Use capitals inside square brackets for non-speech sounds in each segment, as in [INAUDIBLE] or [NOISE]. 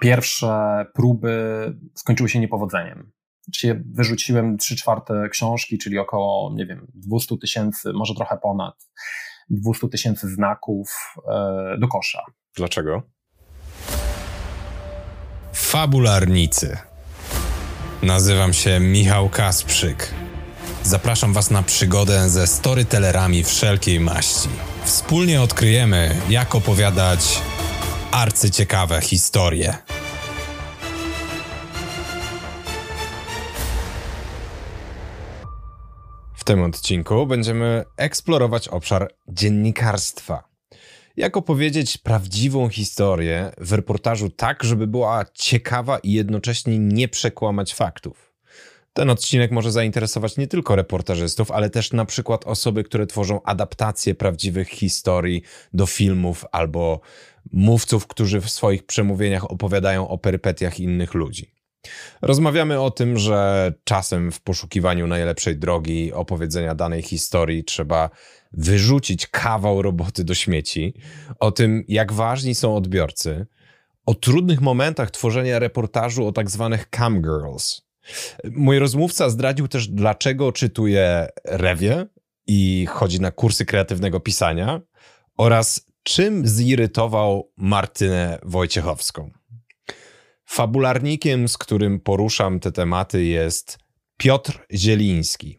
pierwsze próby skończyły się niepowodzeniem. Czyli wyrzuciłem 3 czwarte książki, czyli około, nie wiem, 200 tysięcy, może trochę ponad 200 tysięcy znaków e, do kosza. Dlaczego? Fabularnicy. Nazywam się Michał Kasprzyk. Zapraszam Was na przygodę ze storytellerami wszelkiej maści. Wspólnie odkryjemy, jak opowiadać arcyciekawe historie. Tym odcinku będziemy eksplorować obszar dziennikarstwa. Jak opowiedzieć prawdziwą historię w reportażu tak, żeby była ciekawa i jednocześnie nie przekłamać faktów. Ten odcinek może zainteresować nie tylko reportażystów, ale też na przykład osoby, które tworzą adaptacje prawdziwych historii do filmów albo mówców, którzy w swoich przemówieniach opowiadają o perypetiach innych ludzi. Rozmawiamy o tym, że czasem w poszukiwaniu najlepszej drogi opowiedzenia danej historii trzeba wyrzucić kawał roboty do śmieci, o tym, jak ważni są odbiorcy, o trudnych momentach tworzenia reportażu o tak zwanych cam girls. Mój rozmówca zdradził też, dlaczego czytuje rewie i chodzi na kursy kreatywnego pisania oraz czym zirytował Martynę Wojciechowską. Fabularnikiem, z którym poruszam te tematy, jest Piotr Zieliński.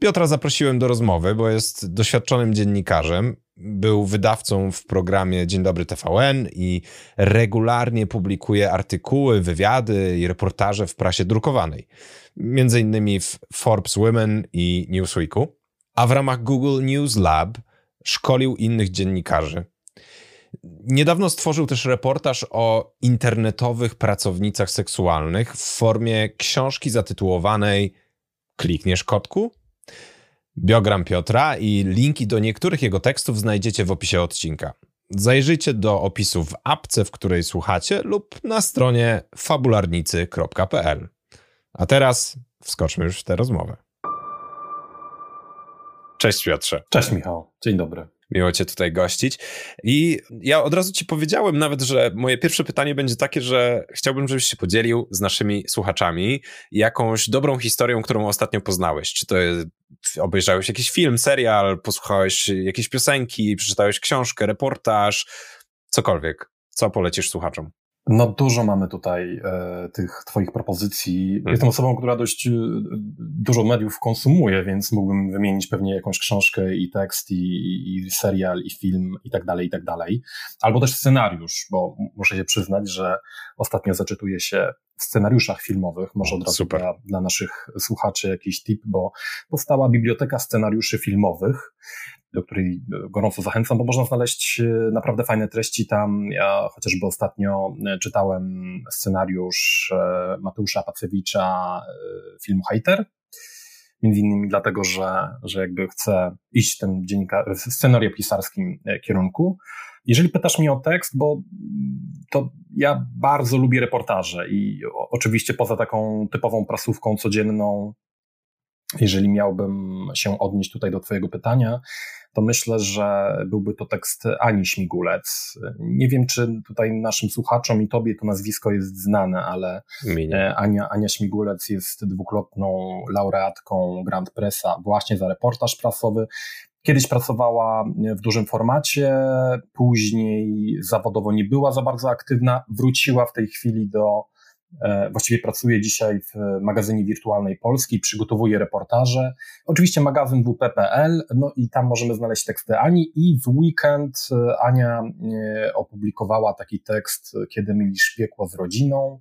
Piotra zaprosiłem do rozmowy, bo jest doświadczonym dziennikarzem. Był wydawcą w programie Dzień Dobry TVN i regularnie publikuje artykuły, wywiady i reportaże w prasie drukowanej. Między innymi w Forbes Women i Newsweeku. A w ramach Google News Lab szkolił innych dziennikarzy. Niedawno stworzył też reportaż o internetowych pracownicach seksualnych w formie książki zatytułowanej Klikniesz kotku? Biogram Piotra i linki do niektórych jego tekstów znajdziecie w opisie odcinka. Zajrzyjcie do opisu w apce, w której słuchacie, lub na stronie fabularnicy.pl. A teraz wskoczmy już w tę rozmowę. Cześć Piotrze. Cześć Michał, dzień dobry. Miło Cię tutaj gościć. I ja od razu Ci powiedziałem nawet, że moje pierwsze pytanie będzie takie, że chciałbym, żebyś się podzielił z naszymi słuchaczami jakąś dobrą historią, którą ostatnio poznałeś. Czy to obejrzałeś jakiś film, serial, posłuchałeś jakiejś piosenki, przeczytałeś książkę, reportaż, cokolwiek. Co polecisz słuchaczom? No dużo mamy tutaj e, tych twoich propozycji. Mhm. Jestem osobą, która dość e, dużo mediów konsumuje, więc mógłbym wymienić pewnie jakąś książkę i tekst, i, i serial, i film, i tak dalej, i tak dalej. Albo też scenariusz, bo muszę się przyznać, że ostatnio zaczytuję się w scenariuszach filmowych. Może od razu dla, dla naszych słuchaczy jakiś tip, bo powstała biblioteka scenariuszy filmowych do której gorąco zachęcam, bo można znaleźć e, naprawdę fajne treści tam. Ja chociażby ostatnio e, czytałem scenariusz e, Mateusza Pacewicza filmu Hater, między innymi dlatego, że, że jakby chcę iść w tym dziennika, w scenariopisarskim kierunku. Jeżeli pytasz mnie o tekst, bo to ja bardzo lubię reportaże i oczywiście poza taką typową prasówką codzienną, jeżeli miałbym się odnieść tutaj do Twojego pytania, to myślę, że byłby to tekst Ani Śmigulec. Nie wiem, czy tutaj naszym słuchaczom i tobie to nazwisko jest znane, ale e, Ania, Ania Śmigulec jest dwukrotną laureatką Grand Pressa właśnie za reportaż prasowy. Kiedyś pracowała w dużym formacie, później zawodowo nie była za bardzo aktywna, wróciła w tej chwili do właściwie pracuję dzisiaj w magazynie wirtualnej Polski, przygotowuję reportaże. Oczywiście magazyn WP.pl, no i tam możemy znaleźć teksty Ani i w weekend e, Ania e, opublikowała taki tekst, kiedy mylisz piekło z rodziną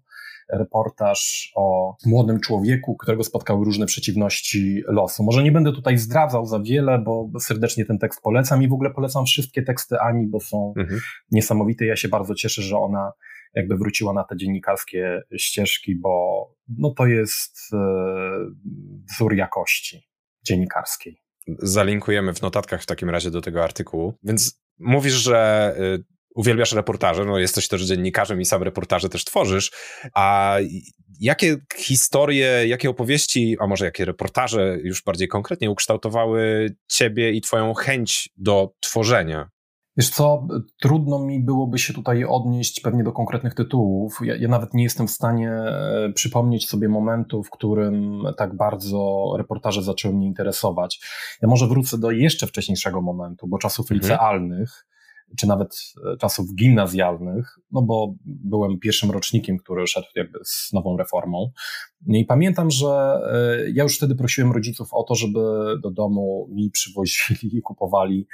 reportaż o młodym człowieku, którego spotkały różne przeciwności losu. Może nie będę tutaj zdradzał za wiele, bo serdecznie ten tekst polecam i w ogóle polecam wszystkie teksty Ani, bo są mhm. niesamowite. Ja się bardzo cieszę, że ona jakby wróciła na te dziennikarskie ścieżki, bo no to jest e, wzór jakości dziennikarskiej. Zalinkujemy w notatkach w takim razie do tego artykułu. Więc mówisz, że y, uwielbiasz reportaże, no jesteś też dziennikarzem i sam reportaże też tworzysz, a jakie historie, jakie opowieści, a może jakie reportaże już bardziej konkretnie ukształtowały ciebie i twoją chęć do tworzenia Wiesz co, trudno mi byłoby się tutaj odnieść pewnie do konkretnych tytułów. Ja, ja, nawet nie jestem w stanie e, przypomnieć sobie momentu, w którym tak bardzo reportaże zaczęły mnie interesować. Ja może wrócę do jeszcze wcześniejszego momentu, bo czasów mhm. licealnych, czy nawet e, czasów gimnazjalnych, no bo byłem pierwszym rocznikiem, który szedł jakby z nową reformą. I pamiętam, że e, ja już wtedy prosiłem rodziców o to, żeby do domu mi przywozili i kupowali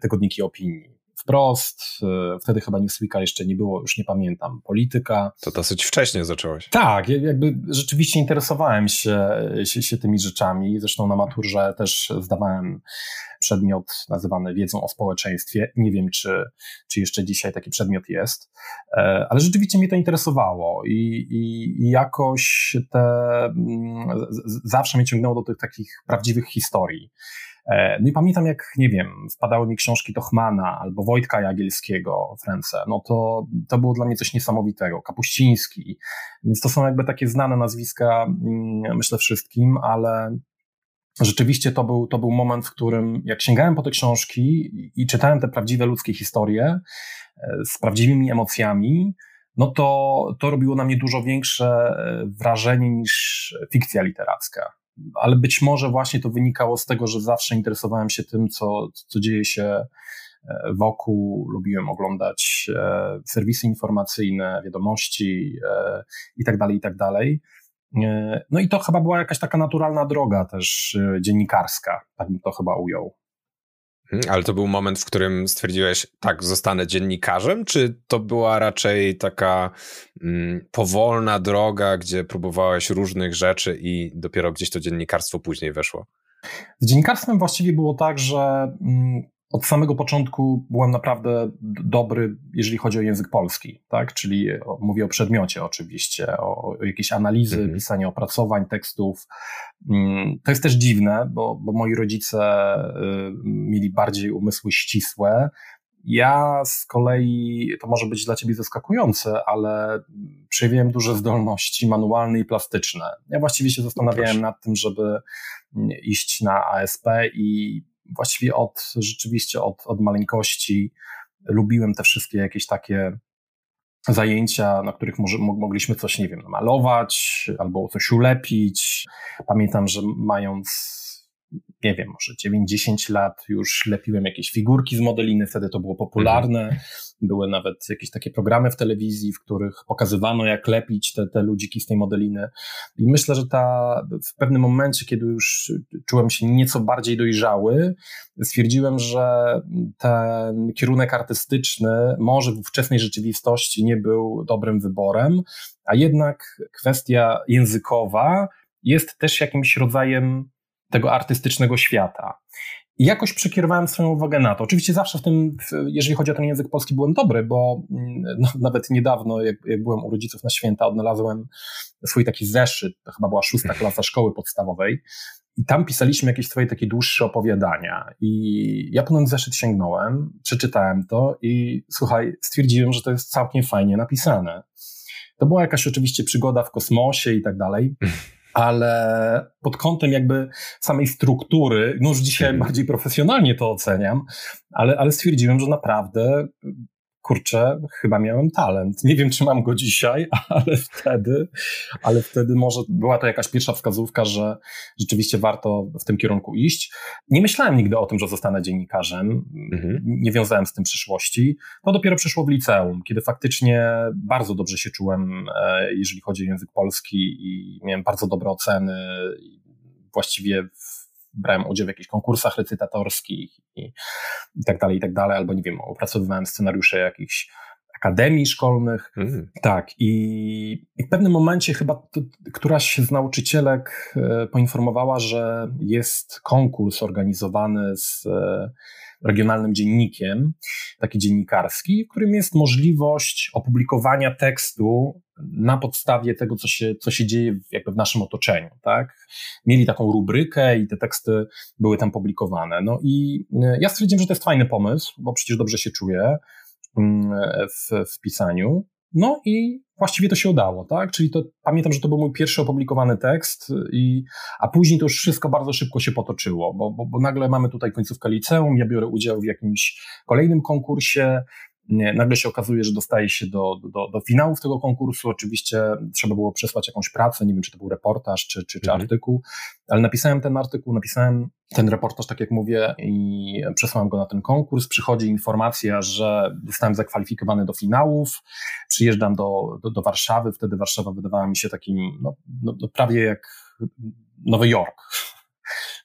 tygodniki opinii wprost. E, wtedy chyba Newsweeka jeszcze nie było, już nie pamiętam. Polityka. To dosyć wcześnie zacząłeś. Tak, jakby rzeczywiście interesowałem się, się, się tymi rzeczami. Zresztą na maturze też zdawałem przedmiot nazywany wiedzą o społeczeństwie. Nie wiem, czy, czy jeszcze dzisiaj taki przedmiot jest, e, ale rzeczywiście mnie to interesowało i, i, i jakoś te, mm, zawsze mnie ciągnęło do tych takich prawdziwych historii. E, no i pamiętam, jak, nie wiem, wpadały mi książki Tochmana albo Wojtka Jagielskiego w ręce, no to, to było dla mnie coś niesamowitego. Kapuściński, więc to są jakby takie znane nazwiska, mm, myślę wszystkim, ale rzeczywiście to był, to był moment, w którym jak sięgałem po te książki i czytałem te prawdziwe ludzkie historie e, z prawdziwymi emocjami, no to, to robiło na mnie dużo większe e, wrażenie niż fikcja literacka ale być może właśnie to wynikało z tego, że zawsze interesowałem się tym, co, co dzieje się e, wokół, lubiłem oglądać e, serwisy informacyjne, wiadomości e, i tak tak. No i to chyba była jakaś taka naturalna droga też dziennikarska, tak bym to chyba ujął. Mhm, ale to był moment, w którym stwierdziłeś, tak, zostanę dziennikarzem, czy to była raczej taka mm, powolna droga, gdzie próbowałeś różnych rzeczy i dopiero gdzieś to dziennikarstwo później weszło? Z dziennikarstwem właściwie było tak, że mm, od samego początku byłem naprawdę dobry, jeżeli chodzi o język polski, tak? Czyli mówię o przedmiocie oczywiście, o, o jakieś analizy, mhm. pisanie opracowań, tekstów. Mm, to jest też dziwne, bo, bo moi rodzice y, mieli bardziej umysły ścisłe. Ja z kolei, to może być dla ciebie zaskakujące, ale przejawiłem duże zdolności manualne i plastyczne. Ja właściwie się zastanawiałem nad tym, żeby iść na ASP i właściwie od, rzeczywiście od, od maleńkości lubiłem te wszystkie jakieś takie zajęcia, na których może, mogliśmy coś, nie wiem, malować albo coś ulepić. Pamiętam, że mając nie wiem, może 9-10 lat już lepiłem jakieś figurki z modeliny, wtedy to było popularne. Mhm. Były nawet jakieś takie programy w telewizji, w których pokazywano, jak lepić te, te ludziki z tej modeliny. I myślę, że ta, w pewnym momencie, kiedy już czułem się nieco bardziej dojrzały, stwierdziłem, że ten kierunek artystyczny może w ówczesnej rzeczywistości nie był dobrym wyborem, a jednak kwestia językowa jest też jakimś rodzajem tego artystycznego świata. I jakoś przekierowałem swoją uwagę na to. Oczywiście zawsze w tym, jeżeli chodzi o ten język polski, byłem dobry, bo mm, no, [LAUGHS] nawet niedawno, jak, jak, byłem u rodziców na święta, odnalazłem swój taki zeszyt, to chyba była szósta klasa szkoły podstawowej, i tam pisaliśmy jakieś swoje takie dłuższe opowiadania. I ja po ten zeszyt sięgnąłem, przeczytałem to i słuchaj, stwierdziłem, że to jest całkiem fajnie napisane. To była jakaś oczywiście przygoda w kosmosie i tak dalej. [LAUGHS] ale pod kątem jakby samej struktury, no już dzisiaj mhm. bardziej profesjonalnie to oceniam, ale, ale stwierdziłem, że naprawdę kurczę, chyba miałem talent. Nie wiem, czy mam go dzisiaj, [LAUGHS] ale wtedy, ale wtedy może była to jakaś pierwsza wskazówka, że rzeczywiście warto w tym kierunku iść. Nie myślałem nigdy o tym, że zostanę dziennikarzem. Mhm. Nie wiązałem z tym przyszłości. To dopiero przyszło w liceum, kiedy faktycznie bardzo dobrze się czułem, e, jeżeli chodzi o język polski i miałem bardzo dobre oceny. Właściwie brałem udział w jakichś konkursach recytatorskich i, i tak dalej, i tak dalej, albo nie wiem, opracowywałem scenariusze jakichś akademii szkolnych. Mm. Tak, i, i, w pewnym momencie chyba któraś z nauczycielek e, poinformowała, że jest konkurs organizowany z e, regionalnym dziennikiem, taki dziennikarski, w którym jest możliwość opublikowania tekstu na podstawie tego, co się, co się dzieje jakby w naszym otoczeniu, tak? Mieli taką rubrykę i te teksty były tam publikowane. No i e, ja stwierdziłem, że to jest fajny pomysł, bo przecież dobrze się czuję mm, w, w pisaniu. No i właściwie to się udało, tak? Czyli to, pamiętam, że to był mój pierwszy opublikowany tekst, i, a później to już wszystko bardzo szybko się potoczyło, bo, bo, bo nagle mamy tutaj końcówkę liceum, ja biorę udział w jakimś kolejnym konkursie, nagle się okazuje, że dostaje się do, do, do finałów tego konkursu. Oczywiście trzeba było przesłać jakąś pracę, nie wiem, czy to był reportaż, czy, czy, czy mhm. artykuł, ale napisałem ten artykuł, napisałem ten reportaż, tak jak mówię, i przesłałem go na ten konkurs. Przychodzi informacja, że zostałem zakwalifikowany do finałów. Przyjeżdżam do, do, do Warszawy. Wtedy Warszawa wydawała mi się takim, no, no, no prawie jak Nowy Jork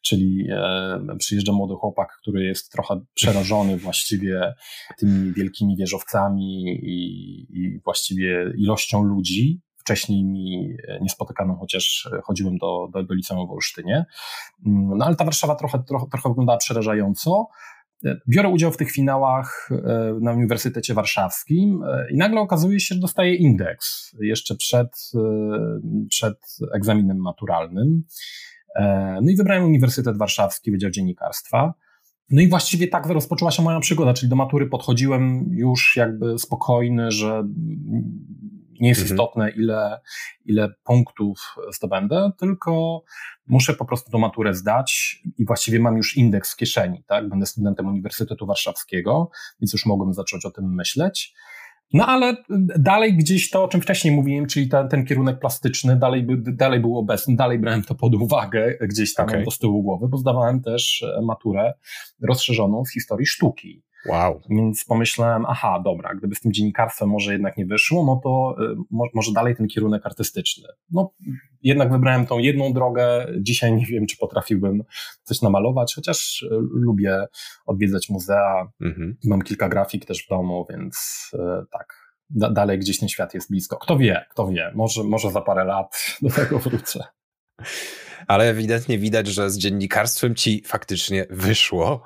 czyli e, przyjeżdża młody chłopak, który jest trochę przerażony [LAUGHS] właściwie tymi wielkimi wieżowcami i, i właściwie ilością ludzi, wcześniej mi niespotykaną, chociaż chodziłem do, do, do liceum w Olsztynie. No ale ta Warszawa trochę, trochę, trochę wyglądała przerażająco. Biorę udział w tych finałach e, na Uniwersytecie Warszawskim e, i nagle okazuje się, że dostaję indeks jeszcze przed, przed egzaminem maturalnym. E, no i wybrałem Uniwersytet Warszawski, Wydział Dziennikarstwa. No i właściwie tak rozpoczęła się moja przygoda, czyli do matury podchodziłem już jakby spokojny, że nie jest mhm. istotne, ile, ile punktów zdobędę, tylko muszę po prostu do maturę zdać i właściwie mam już indeks w kieszeni, tak? Będę studentem Uniwersytetu Warszawskiego, więc już mogłem zacząć o tym myśleć. No ale dalej gdzieś to, o czym wcześniej mówiłem, czyli ten, ten kierunek plastyczny, dalej, by, dalej był obecny, dalej brałem to pod uwagę gdzieś tam okay. do tyłu głowy, bo zdawałem też maturę rozszerzoną z historii sztuki. Wow. Więc pomyślałem, aha, dobra, gdyby z tym dziennikarstwem może jednak nie wyszło, no to y, może dalej ten kierunek artystyczny. No, jednak wybrałem tą jedną drogę. Dzisiaj nie wiem, czy potrafiłbym coś namalować, chociaż y, lubię odwiedzać muzea. Mhm. Mam kilka grafik też w domu, więc y, tak. dalej gdzieś ten świat jest blisko. Kto wie, kto wie, może, może za parę lat [LAUGHS] do tego wrócę ale ewidentnie widać, że z dziennikarstwem ci faktycznie wyszło. [LAUGHS]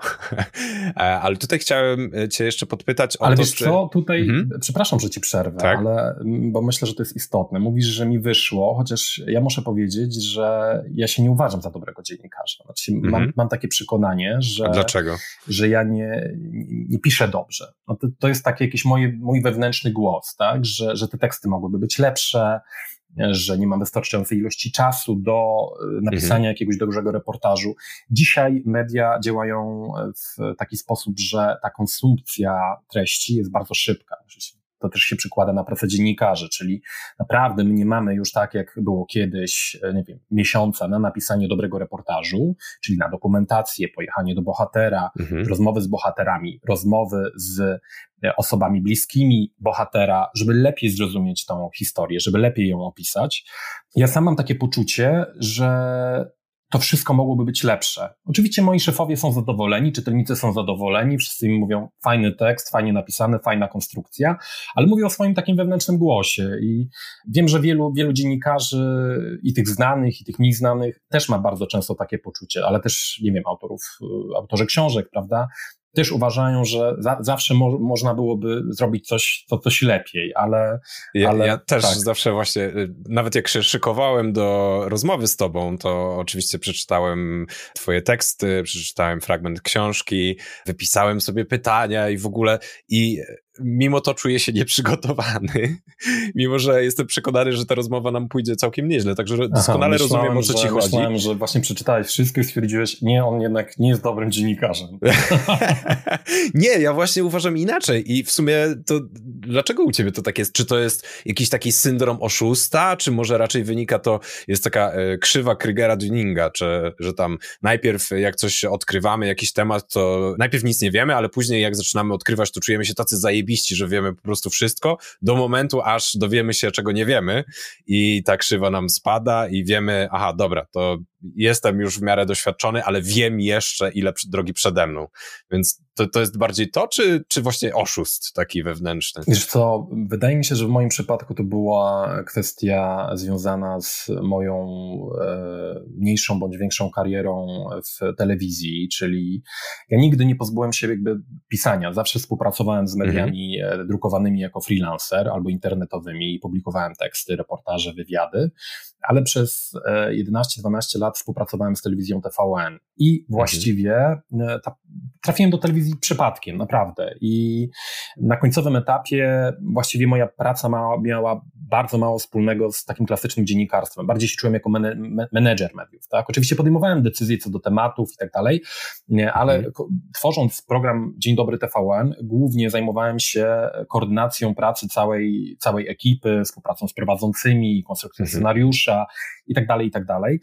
E, ale tutaj chciałem e, cię jeszcze podpytać o ale to, wiesz czy... co, tutaj, mhm. przepraszam, że ci przerwę, tak? ale, mm, bo myślę, że to jest istotne. Mówisz, że mi wyszło, chociaż ja muszę powiedzieć, że ja się nie uważam za dobrego dziennikarza. Znaczy, mhm. mam, mam, takie przekonanie, że... Dlaczego? Że ja nie, nie piszę dobrze. No to, to jest taki jakiś moje, mój wewnętrzny głos, tak? że, że te teksty mogłyby być lepsze, że nie mam wystarczającej ilości czasu do e, napisania mhm. jakiegoś dużego reportażu. Dzisiaj media działają w taki sposób, że ta konsumpcja treści jest bardzo szybka to też się przykłada na pracę dziennikarzy, czyli naprawdę my nie mamy już tak, jak było kiedyś, e, nie wiem, miesiąca na napisanie dobrego reportażu, czyli na dokumentację, pojechanie do bohatera, mhm. rozmowy z bohaterami, rozmowy z e, osobami bliskimi bohatera, żeby lepiej zrozumieć tą historię, żeby lepiej ją opisać. Ja sam mam takie poczucie, że to wszystko mogłoby być lepsze. Oczywiście moi szefowie są zadowoleni, czytelnicy są zadowoleni, wszyscy mi mówią fajny tekst, fajnie napisany, fajna konstrukcja, ale mówię o swoim takim wewnętrznym głosie i wiem, że wielu, wielu dziennikarzy i tych znanych, i tych mniej znanych też ma bardzo często takie poczucie, ale też, nie wiem, autorów, autorzy książek, prawda, też uważają, że za, zawsze mo, można byłoby zrobić coś, to, coś lepiej, ale. Ja, ale, ja też tak. zawsze właśnie, y, nawet jak się szykowałem do rozmowy z Tobą, to oczywiście przeczytałem Twoje teksty, przeczytałem fragment książki, wypisałem sobie pytania i w ogóle. I mimo to czuję się nieprzygotowany, [LAUGHS] mimo że jestem przekonany, że ta rozmowa nam pójdzie całkiem nieźle, także doskonale Aha, rozumiem, o co ci chodzi. Myślałem, że właśnie przeczytałeś wszystko i stwierdziłeś, nie, on jednak nie jest dobrym dziennikarzem. [LAUGHS] nie, ja właśnie uważam inaczej i w sumie to dlaczego u ciebie to tak jest? Czy to jest jakiś taki syndrom oszusta, czy może raczej wynika to, jest taka e, krzywa Krygera Dunninga, czy że tam najpierw jak coś odkrywamy, jakiś temat, to najpierw nic nie wiemy, ale później jak zaczynamy odkrywać, to czujemy się tacy zajebiści zajebiści, że wiemy po prostu wszystko, do momentu, aż dowiemy się, czego nie wiemy i ta krzywa nam spada i wiemy, aha, dobra, to jestem już w miarę doświadczony, ale wiem jeszcze, ile drogi przede mną. Więc to, to jest bardziej to, czy, czy właśnie oszust taki wewnętrzny? Wiesz co, wydaje mi się, że w moim przypadku to była kwestia związana z moją e, mniejszą bądź większą karierą w telewizji, czyli ja nigdy nie pozbyłem się jakby pisania. Zawsze współpracowałem z mediami mhm. drukowanymi jako freelancer albo internetowymi i publikowałem teksty, reportaże, wywiady ale przez 11-12 e, lat współpracowałem z telewizją TVN I właściwie e, ta, trafiłem do telewizji przypadkiem, naprawdę. I na końcowym etapie właściwie moja praca ma, miała bardzo mało wspólnego z takim klasycznym dziennikarstwem. Bardziej się czułem jako menedżer mediów. Tak? Oczywiście podejmowałem decyzje co do tematów i tak dalej, ale mhm. tworząc program Dzień Dobry TVN, głównie zajmowałem się koordynacją pracy całej, całej ekipy, współpracą z prowadzącymi, konstrukcją mhm. scenariusza i tak dalej, i tak dalej.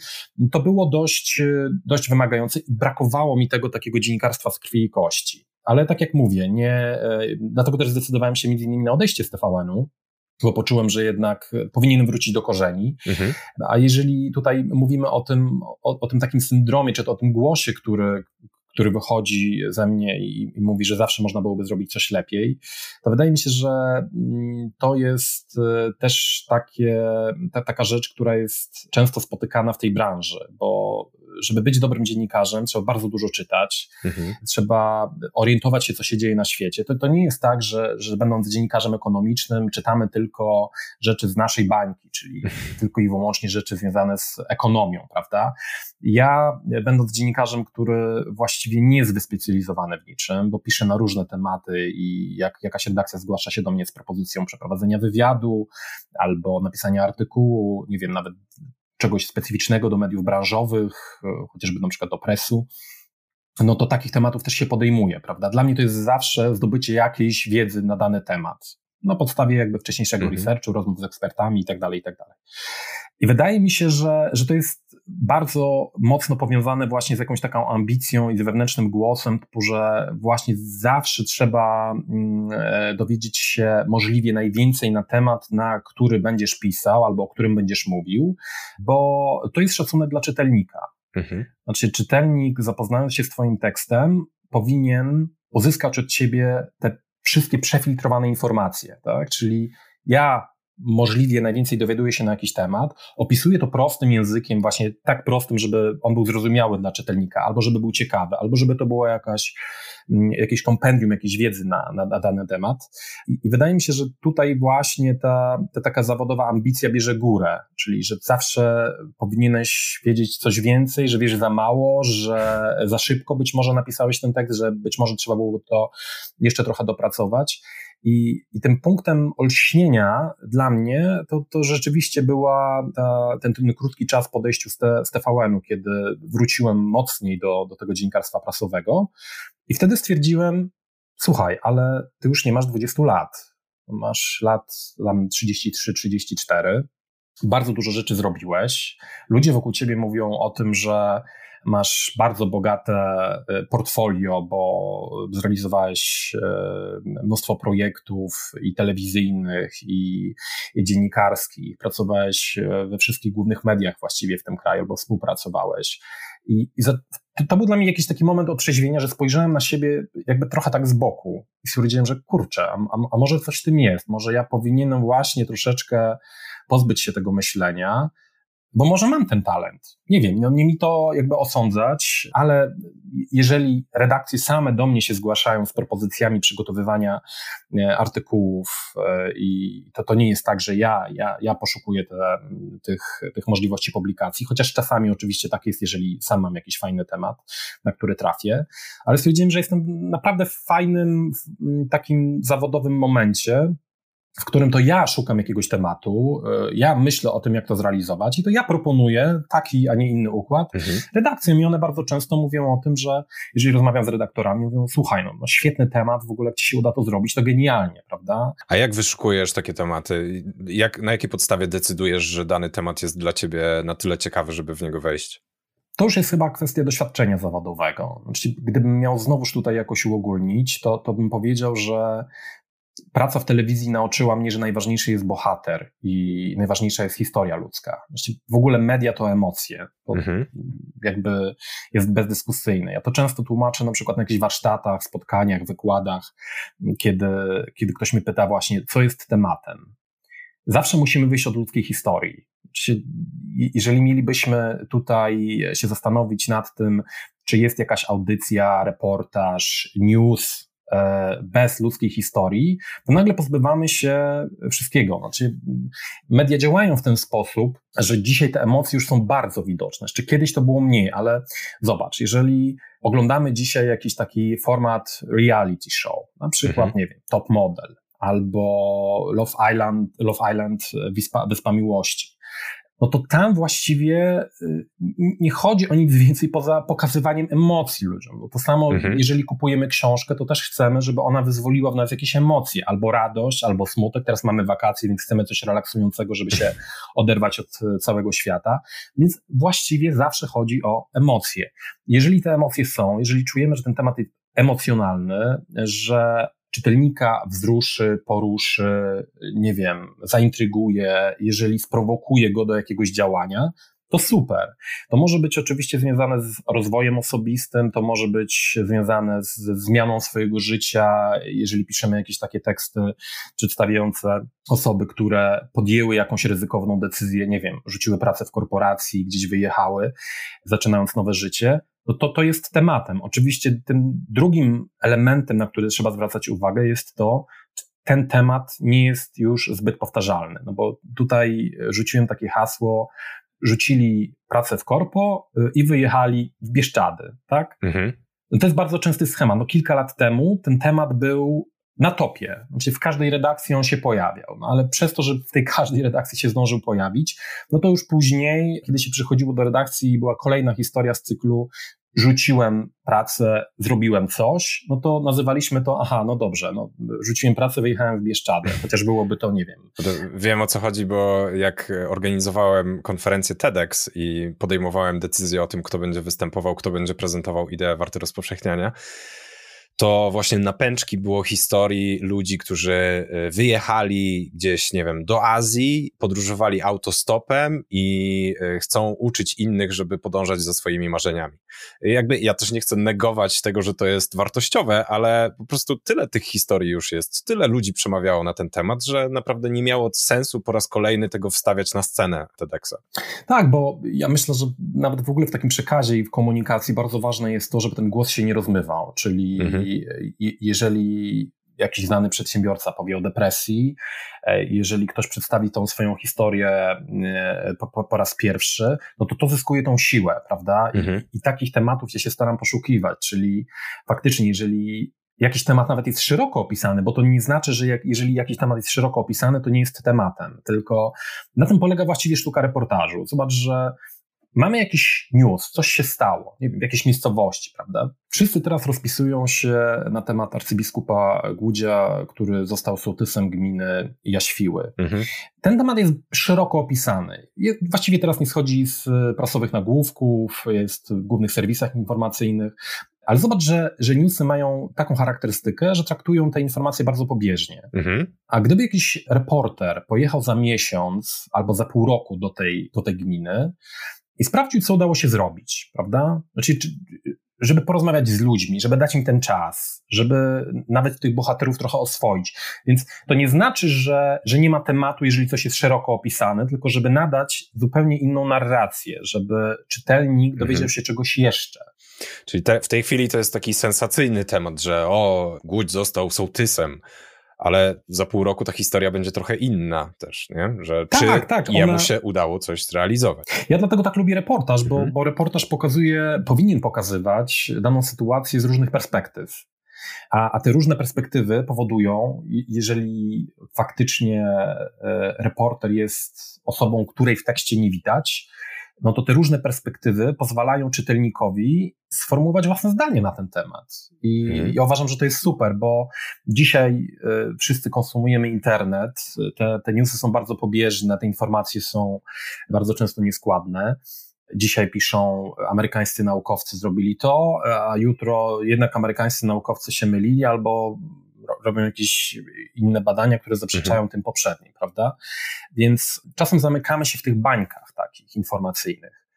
To było dość, dość wymagające i brakowało mi tego takiego dziennikarstwa z krwi i kości. Ale tak jak mówię, nie, e, dlatego też zdecydowałem się między innymi na odejście z TVN-u, bo poczułem, że jednak powinienem wrócić do korzeni. Mhm. A jeżeli tutaj mówimy o tym, o, o, tym takim syndromie, czy to o tym głosie, który, który wychodzi ze mnie i, i, mówi, że zawsze można byłoby zrobić coś lepiej, to wydaje mi się, że mm, to jest e, też takie, ta, taka rzecz, która jest często spotykana w tej branży, bo żeby być dobrym dziennikarzem, trzeba bardzo dużo czytać, mhm. trzeba orientować się, co się dzieje na świecie. To, to nie jest tak, że, że będąc dziennikarzem ekonomicznym, czytamy tylko rzeczy z naszej bańki, czyli [LAUGHS] tylko i wyłącznie rzeczy związane z ekonomią, prawda? Ja, będąc dziennikarzem, który właściwie nie jest wyspecjalizowany w niczym, bo piszę na różne tematy i jak jakaś redakcja zgłasza się do mnie z propozycją przeprowadzenia wywiadu albo napisania artykułu, nie wiem, nawet czegoś specyficznego do mediów branżowych, e, chociażby na przykład do presu, no to takich tematów też się podejmuje, prawda? Dla mnie to jest zawsze zdobycie jakiejś wiedzy na dany temat. Na podstawie jakby wcześniejszego mhm. researchu, rozmów z ekspertami i tak dalej, i tak dalej. I wydaje mi się, że, że to jest bardzo mocno powiązane właśnie z jakąś taką ambicją i z wewnętrznym głosem, że właśnie zawsze trzeba mm, e, dowiedzieć się możliwie najwięcej na temat, na który będziesz pisał albo o którym będziesz mówił, bo to jest szacunek dla czytelnika. Mhm. Znaczy, czytelnik, zapoznając się z Twoim tekstem, powinien uzyskać od Ciebie te wszystkie przefiltrowane informacje, tak? Czyli ja możliwie najwięcej dowiaduje się na jakiś temat, opisuje to prostym językiem, właśnie tak prostym, żeby on był zrozumiały dla czytelnika, albo żeby był ciekawy, albo żeby to było jakaś, mm, jakieś kompendium jakiejś wiedzy na, na, na dany temat. I, I, wydaje mi się, że tutaj właśnie ta, ta taka zawodowa ambicja bierze górę, czyli że zawsze powinieneś wiedzieć coś więcej, że wiesz za mało, że za szybko być może napisałeś ten tekst, że być może trzeba było to jeszcze trochę dopracować. I, i tym punktem olśnienia dla mnie to, to rzeczywiście była ta, ten, ten krótki czas po z, te, z TVN-u, kiedy wróciłem mocniej do, do tego dziennikarstwa prasowego. I wtedy stwierdziłem, słuchaj, ale ty już nie masz 20 lat. Masz lat tam 33-34. Bardzo dużo rzeczy zrobiłeś. Ludzie wokół ciebie mówią o tym, że masz bardzo bogate e, portfolio, bo zrealizowałeś e, mnóstwo projektów i telewizyjnych, i, i dziennikarskich, pracowałeś e, we wszystkich głównych mediach właściwie w tym kraju, bo współpracowałeś. I, i za, to, to, był dla mnie jakiś taki moment otrzeźwienia, że spojrzałem na siebie jakby trochę tak z boku i stwierdziłem, że kurczę, a, a, a może coś w tym jest, może ja powinienem właśnie troszeczkę pozbyć się tego myślenia, bo może mam ten talent. Nie wiem, no nie mi to jakby osądzać, ale jeżeli redakcje same do mnie się zgłaszają z propozycjami przygotowywania e, artykułów e, i to, to nie jest tak, że ja, ja, ja poszukuję te, tych, tych możliwości publikacji, chociaż czasami oczywiście tak jest, jeżeli sam mam jakiś fajny temat, na który trafię, ale stwierdziłem, że jestem naprawdę w fajnym takim zawodowym momencie, w którym to ja szukam jakiegoś tematu, e, ja myślę o tym, jak to zrealizować i to ja proponuję taki, a nie inny układ mhm. redakcjom i one bardzo często mówią o tym, że jeżeli rozmawiam z redaktorami, mówią, słuchaj, no, no świetny temat, w ogóle jak ci się uda to zrobić, to genialnie, prawda? A jak wyszukujesz takie tematy? Jak, na jakiej podstawie decydujesz, że dany temat jest dla ciebie na tyle ciekawy, żeby w niego wejść? To już jest chyba kwestia doświadczenia zawodowego. Znaczy, gdybym miał znowuż tutaj jakoś uogólnić, to, to bym powiedział, że praca w telewizji nauczyła mnie, że najważniejszy jest bohater i najważniejsza jest historia ludzka. Właściwie w ogóle media to emocje. To mhm. jakby jest bezdyskusyjne. Ja to często tłumaczę na przykład na jakichś warsztatach, spotkaniach, wykładach, kiedy, kiedy ktoś mnie pyta właśnie, co jest tematem. Zawsze musimy wyjść od ludzkiej historii. Jeżeli mielibyśmy tutaj się zastanowić nad tym, czy jest jakaś audycja, reportaż, news, bez ludzkiej historii, to nagle pozbywamy się wszystkiego. Znaczy, media działają w ten sposób, że dzisiaj te emocje już są bardzo widoczne. Jeszcze kiedyś to było mniej, ale zobacz, jeżeli oglądamy dzisiaj jakiś taki format reality show, na przykład, mhm. nie wiem, Top Model, albo Love Island, Love Island Wyspa, Wyspa Miłości, no to tam właściwie y, nie chodzi o nic więcej poza pokazywaniem emocji ludziom. Bo to samo, mhm. jeżeli kupujemy książkę, to też chcemy, żeby ona wyzwoliła w nas jakieś emocje, albo radość, albo smutek. Teraz mamy wakacje, więc chcemy coś relaksującego, żeby się [LAUGHS] oderwać od y, całego świata. Więc właściwie zawsze chodzi o emocje. Jeżeli te emocje są, jeżeli czujemy, że ten temat jest emocjonalny, że czytelnika wzruszy, poruszy, nie wiem, zaintryguje, jeżeli sprowokuje go do jakiegoś działania, to super. To może być oczywiście związane z rozwojem osobistym, to może być związane z zmianą swojego życia, jeżeli piszemy jakieś takie teksty przedstawiające osoby, które podjęły jakąś ryzykowną decyzję, nie wiem, rzuciły pracę w korporacji, gdzieś wyjechały, zaczynając nowe życie, no to to jest tematem. Oczywiście tym drugim elementem, na który trzeba zwracać uwagę, jest to, ten temat nie jest już zbyt powtarzalny. No bo tutaj rzuciłem takie hasło, rzucili pracę w korpo y, i wyjechali w Bieszczady, tak? Mhm. No to jest bardzo częsty schemat. No kilka lat temu ten temat był na topie. Znaczy w każdej redakcji on się pojawiał, no ale przez to, że w tej każdej redakcji się zdążył pojawić, no to już później, kiedy się przychodziło do redakcji i była kolejna historia z cyklu rzuciłem pracę, zrobiłem coś, no to nazywaliśmy to, aha, no dobrze, no, rzuciłem pracę, wyjechałem w Bieszczady, chociaż byłoby to, nie wiem. Wiem o co chodzi, bo jak organizowałem konferencję TEDx i podejmowałem decyzję o tym, kto będzie występował, kto będzie prezentował ideę warte rozpowszechniania, to właśnie na pęczki było historii ludzi, którzy e, wyjechali gdzieś, nie wiem, do Azji, podróżowali autostopem i e, chcą uczyć innych, żeby podążać za swoimi marzeniami. Jakby ja też nie chcę negować tego, że to jest wartościowe, ale po prostu tyle tych historii już jest, tyle ludzi przemawiało na ten temat, że naprawdę nie miało sensu po raz kolejny tego wstawiać na scenę TEDxa. Tak, bo ja myślę, że nawet w ogóle w takim przekazie i w komunikacji bardzo ważne jest to, żeby ten głos się nie rozmywał, czyli mhm jeżeli jakiś znany przedsiębiorca powie o depresji, e, jeżeli ktoś przedstawi tą swoją historię e, po, po, po raz pierwszy, no to to zyskuje tą siłę, prawda? Mhm. I, I, takich tematów ja się staram poszukiwać, czyli faktycznie, jeżeli jakiś temat nawet jest szeroko opisany, bo to nie znaczy, że jak, jeżeli jakiś temat jest szeroko opisany, to nie jest tematem, tylko na tym polega właściwie sztuka reportażu. Zobacz, że mamy jakiś news, coś się stało, nie wiem, w jakiejś miejscowości, prawda? Wszyscy teraz rozpisują się na temat arcybiskupa Głudzia, który został sołtysem gminy Jaświły. Mhm. Ten temat jest szeroko opisany. Właściwie teraz nie schodzi z prasowych nagłówków, jest w głównych serwisach informacyjnych, ale zobacz, że, że newsy mają taką charakterystykę, że traktują te informacje bardzo pobieżnie. Mhm. A gdyby jakiś reporter pojechał za miesiąc albo za pół roku do tej, do tej gminy, i sprawdził, co udało się zrobić, prawda? Znaczy, żeby porozmawiać z ludźmi, żeby dać im ten czas, żeby nawet tych bohaterów trochę oswoić. Więc to nie znaczy, że, że nie ma tematu, jeżeli coś jest szeroko opisane, tylko żeby nadać zupełnie inną narrację, żeby czytelnik dowiedział mhm. się czegoś jeszcze. Czyli te, w tej chwili to jest taki sensacyjny temat, że o, Głódź został sołtysem, ale za pół roku ta historia będzie trochę inna też, nie? Że tak, czy tak, jemu ona... się udało coś zrealizować. Ja dlatego tak lubię reportaż, bo, mhm. bo reportaż pokazuje, powinien pokazywać daną sytuację z różnych perspektyw. A, a te różne perspektywy powodują, jeżeli faktycznie e, reporter jest osobą, której w tekście nie widać, no to te różne perspektywy pozwalają czytelnikowi sformułować własne zdanie na ten temat. I hmm. ja uważam, że to jest super, bo dzisiaj y, wszyscy konsumujemy internet, te, te newsy są bardzo pobieżne, te informacje są bardzo często nieskładne. Dzisiaj piszą, amerykańscy naukowcy zrobili to, a jutro jednak amerykańscy naukowcy się mylili albo robią jakieś inne badania, które zaprzeczają mhm. tym poprzednim, prawda? Więc czasem zamykamy się w tych bańkach takich informacyjnych.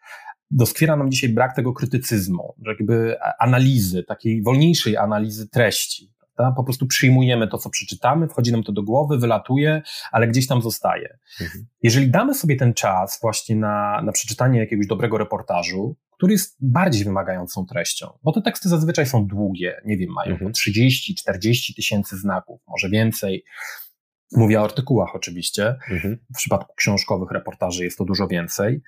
Doskwiera nam dzisiaj brak tego krytycyzmu, jakby analizy, takiej wolniejszej analizy treści. Prawda? Po prostu przyjmujemy to, co przeczytamy, wchodzi nam to do głowy, wylatuje, ale gdzieś tam zostaje. Mhm. Jeżeli damy sobie ten czas właśnie na, na przeczytanie jakiegoś dobrego reportażu, który jest bardziej wymagającą treścią, bo te teksty zazwyczaj są długie, nie wiem, mają mhm. 30, 40 tysięcy znaków, może więcej. Mówię o artykułach oczywiście. Mhm. W przypadku książkowych reportaży jest to dużo więcej,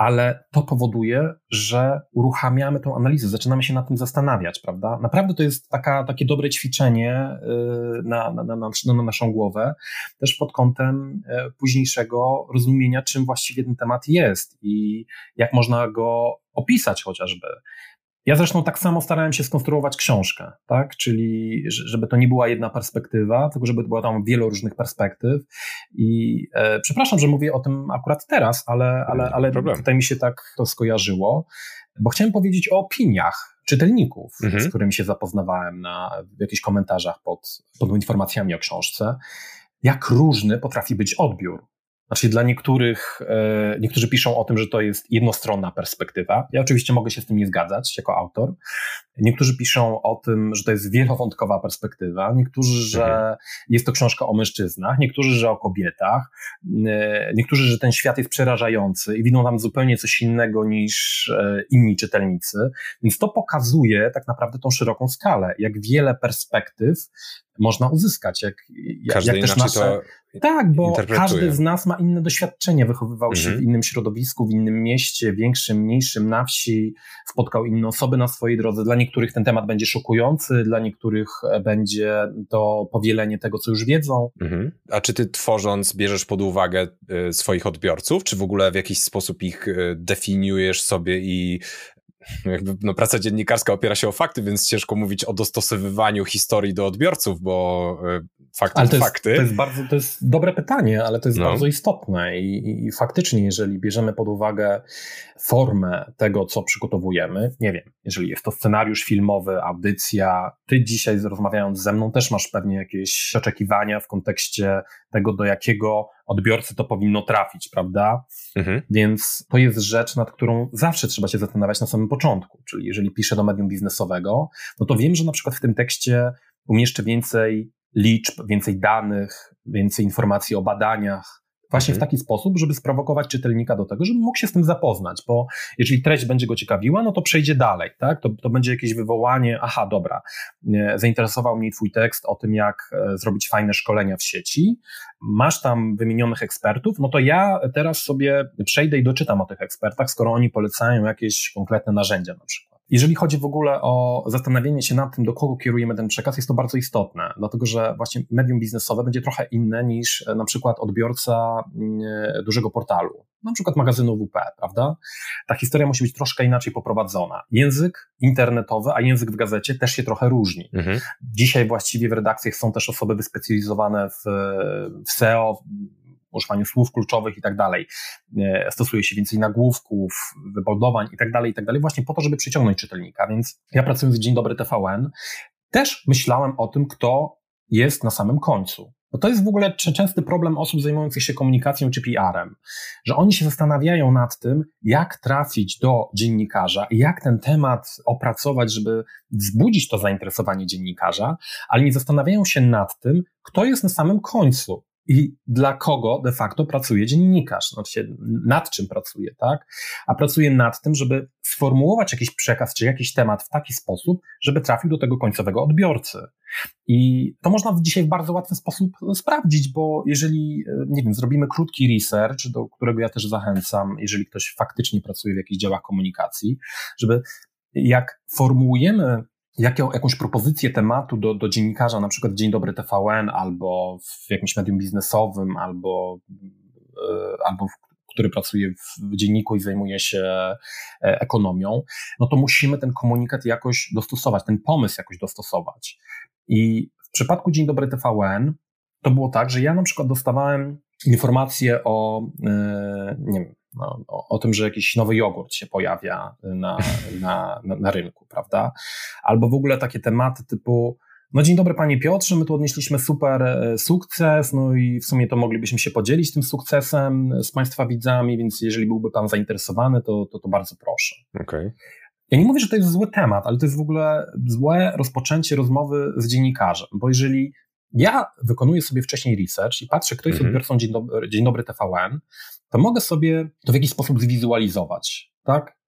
ale to powoduje, że uruchamiamy tą analizę, zaczynamy się nad tym zastanawiać, prawda? Naprawdę to jest taka, takie dobre ćwiczenie y, na, na, na, na naszą głowę, też pod kątem y, późniejszego rozumienia, czym właściwie ten temat jest i jak można go opisać chociażby. Ja zresztą tak samo starałem się skonstruować książkę, tak? Czyli żeby to nie była jedna perspektywa, tylko żeby było tam wiele różnych perspektyw. I e, przepraszam, że mówię o tym akurat teraz, ale, ale, ale tutaj mi się tak to skojarzyło, bo chciałem powiedzieć o opiniach czytelników, mhm. z którymi się zapoznawałem na, w jakichś komentarzach pod, pod informacjami o książce. Jak różny potrafi być odbiór znaczy dla niektórych, e, niektórzy piszą o tym, że to jest jednostronna perspektywa. Ja oczywiście mogę się z tym nie zgadzać jako autor. Niektórzy piszą o tym, że to jest wielowątkowa perspektywa. Niektórzy, że mhm. jest to książka o mężczyznach. Niektórzy, że o kobietach. E, niektórzy, że ten świat jest przerażający i widzą tam zupełnie coś innego niż e, inni czytelnicy. Więc to pokazuje tak naprawdę tą szeroką skalę, jak wiele perspektyw można uzyskać. Jak, Każdy jak też nasze... Tak, bo każdy z nas ma inne doświadczenie, wychowywał się mhm. w innym środowisku, w innym mieście, większym, mniejszym, na wsi, spotkał inne osoby na swojej drodze. Dla niektórych ten temat będzie szokujący, dla niektórych e, będzie to powielenie tego, co już wiedzą. Mhm. A czy ty tworząc bierzesz pod uwagę y, swoich odbiorców, czy w ogóle w jakiś sposób ich y, definiujesz sobie i jakby, no, praca dziennikarska opiera się o fakty, więc ciężko mówić o dostosowywaniu historii do odbiorców, bo e, fakty ale to jest, fakty. To jest, bardzo, to jest dobre pytanie, ale to jest no. bardzo istotne I, i faktycznie, jeżeli bierzemy pod uwagę formę tego, co przygotowujemy, nie wiem, jeżeli jest to scenariusz filmowy, audycja, ty dzisiaj rozmawiając ze mną też masz pewnie jakieś oczekiwania w kontekście tego, do jakiego odbiorcy to powinno trafić, prawda? Mhm. Więc to jest rzecz, nad którą zawsze trzeba się zastanawiać na samym początku. Czyli jeżeli piszę do medium biznesowego, no to wiem, że na przykład w tym tekście umieszczę więcej liczb, więcej danych, więcej informacji o badaniach, Właśnie w mhm. taki sposób, żeby sprowokować czytelnika do tego, żeby mógł się z tym zapoznać, bo jeżeli treść będzie go ciekawiła, no to przejdzie dalej, tak? To, to będzie jakieś wywołanie, aha, dobra, zainteresował mnie twój tekst o tym, jak e, zrobić fajne szkolenia w sieci, masz tam wymienionych ekspertów, no to ja teraz sobie przejdę i doczytam o tych ekspertach, skoro oni polecają jakieś konkretne narzędzia na przykład. Jeżeli chodzi w ogóle o zastanowienie się nad tym, do kogo kierujemy ten przekaz, jest to bardzo istotne, dlatego że właśnie medium biznesowe będzie trochę inne niż e, na przykład odbiorca mm, e, dużego portalu, na przykład magazynu WP, prawda? Ta historia musi być troszkę inaczej poprowadzona. Język internetowy, a język w gazecie też się trochę różni. Mhm. Dzisiaj właściwie w redakcjach są też osoby wyspecjalizowane w, w SEO, używaniu słów kluczowych i tak dalej. E, stosuje się więcej nagłówków, wypodowań i tak dalej, i tak dalej, właśnie po to, żeby przyciągnąć czytelnika. Więc ja pracując w Dzień Dobry TVN, też myślałem o tym, kto jest na samym końcu. Bo to jest w ogóle częsty problem osób zajmujących się komunikacją czy PR-em, że oni się zastanawiają nad tym, jak trafić do dziennikarza jak ten temat opracować, żeby wzbudzić to zainteresowanie dziennikarza, ale nie zastanawiają się nad tym, kto jest na samym końcu i dla kogo de facto pracuje dziennikarz, znaczy nad czym pracuje, tak? A pracuje nad tym, żeby sformułować jakiś przekaz czy jakiś temat w taki sposób, żeby trafił do tego końcowego odbiorcy. I to można dzisiaj w bardzo łatwy sposób sprawdzić, bo jeżeli, nie wiem, zrobimy krótki research, do którego ja też zachęcam, jeżeli ktoś faktycznie pracuje w jakichś działach komunikacji, żeby jak formułujemy jaką, jakąś propozycję tematu do, do dziennikarza, na przykład Dzień Dobry TVN, albo w jakimś medium biznesowym, albo, yy, albo w, który pracuje w dzienniku i zajmuje się e, ekonomią, no to musimy ten komunikat jakoś dostosować, ten pomysł jakoś dostosować. I w przypadku Dzień Dobry TVN to było tak, że ja na przykład dostawałem informacje o, yy, nie wiem, no, o, o, tym, że jakiś nowy jogurt się pojawia na, [LAUGHS] na, na, na, rynku, prawda? Albo w ogóle takie tematy typu, no dzień dobry panie Piotrze, my tu odnieśliśmy super e, sukces, no i w sumie to moglibyśmy się podzielić tym sukcesem z państwa widzami, więc jeżeli byłby pan zainteresowany, to, to, to bardzo proszę. Okay. Ja nie mówię, że to jest zły temat, ale to jest w ogóle złe rozpoczęcie rozmowy z dziennikarzem, bo jeżeli ja wykonuję sobie wcześniej research i patrzę, kto jest mhm. odbiorcą Dzień Dobry, Dzień Dobry TVN, to mogę sobie to w jakiś sposób zwizualizować, tak?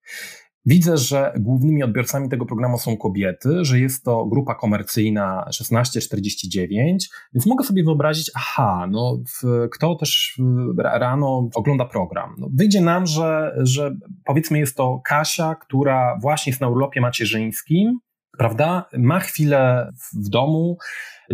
Widzę, że głównymi odbiorcami tego programu są kobiety, że jest to grupa komercyjna 16-49, więc mogę sobie wyobrazić, aha, no w, kto też rano ogląda program. No, wyjdzie nam, że, że powiedzmy jest to Kasia, która właśnie jest na urlopie macierzyńskim, prawda? Ma chwilę w domu,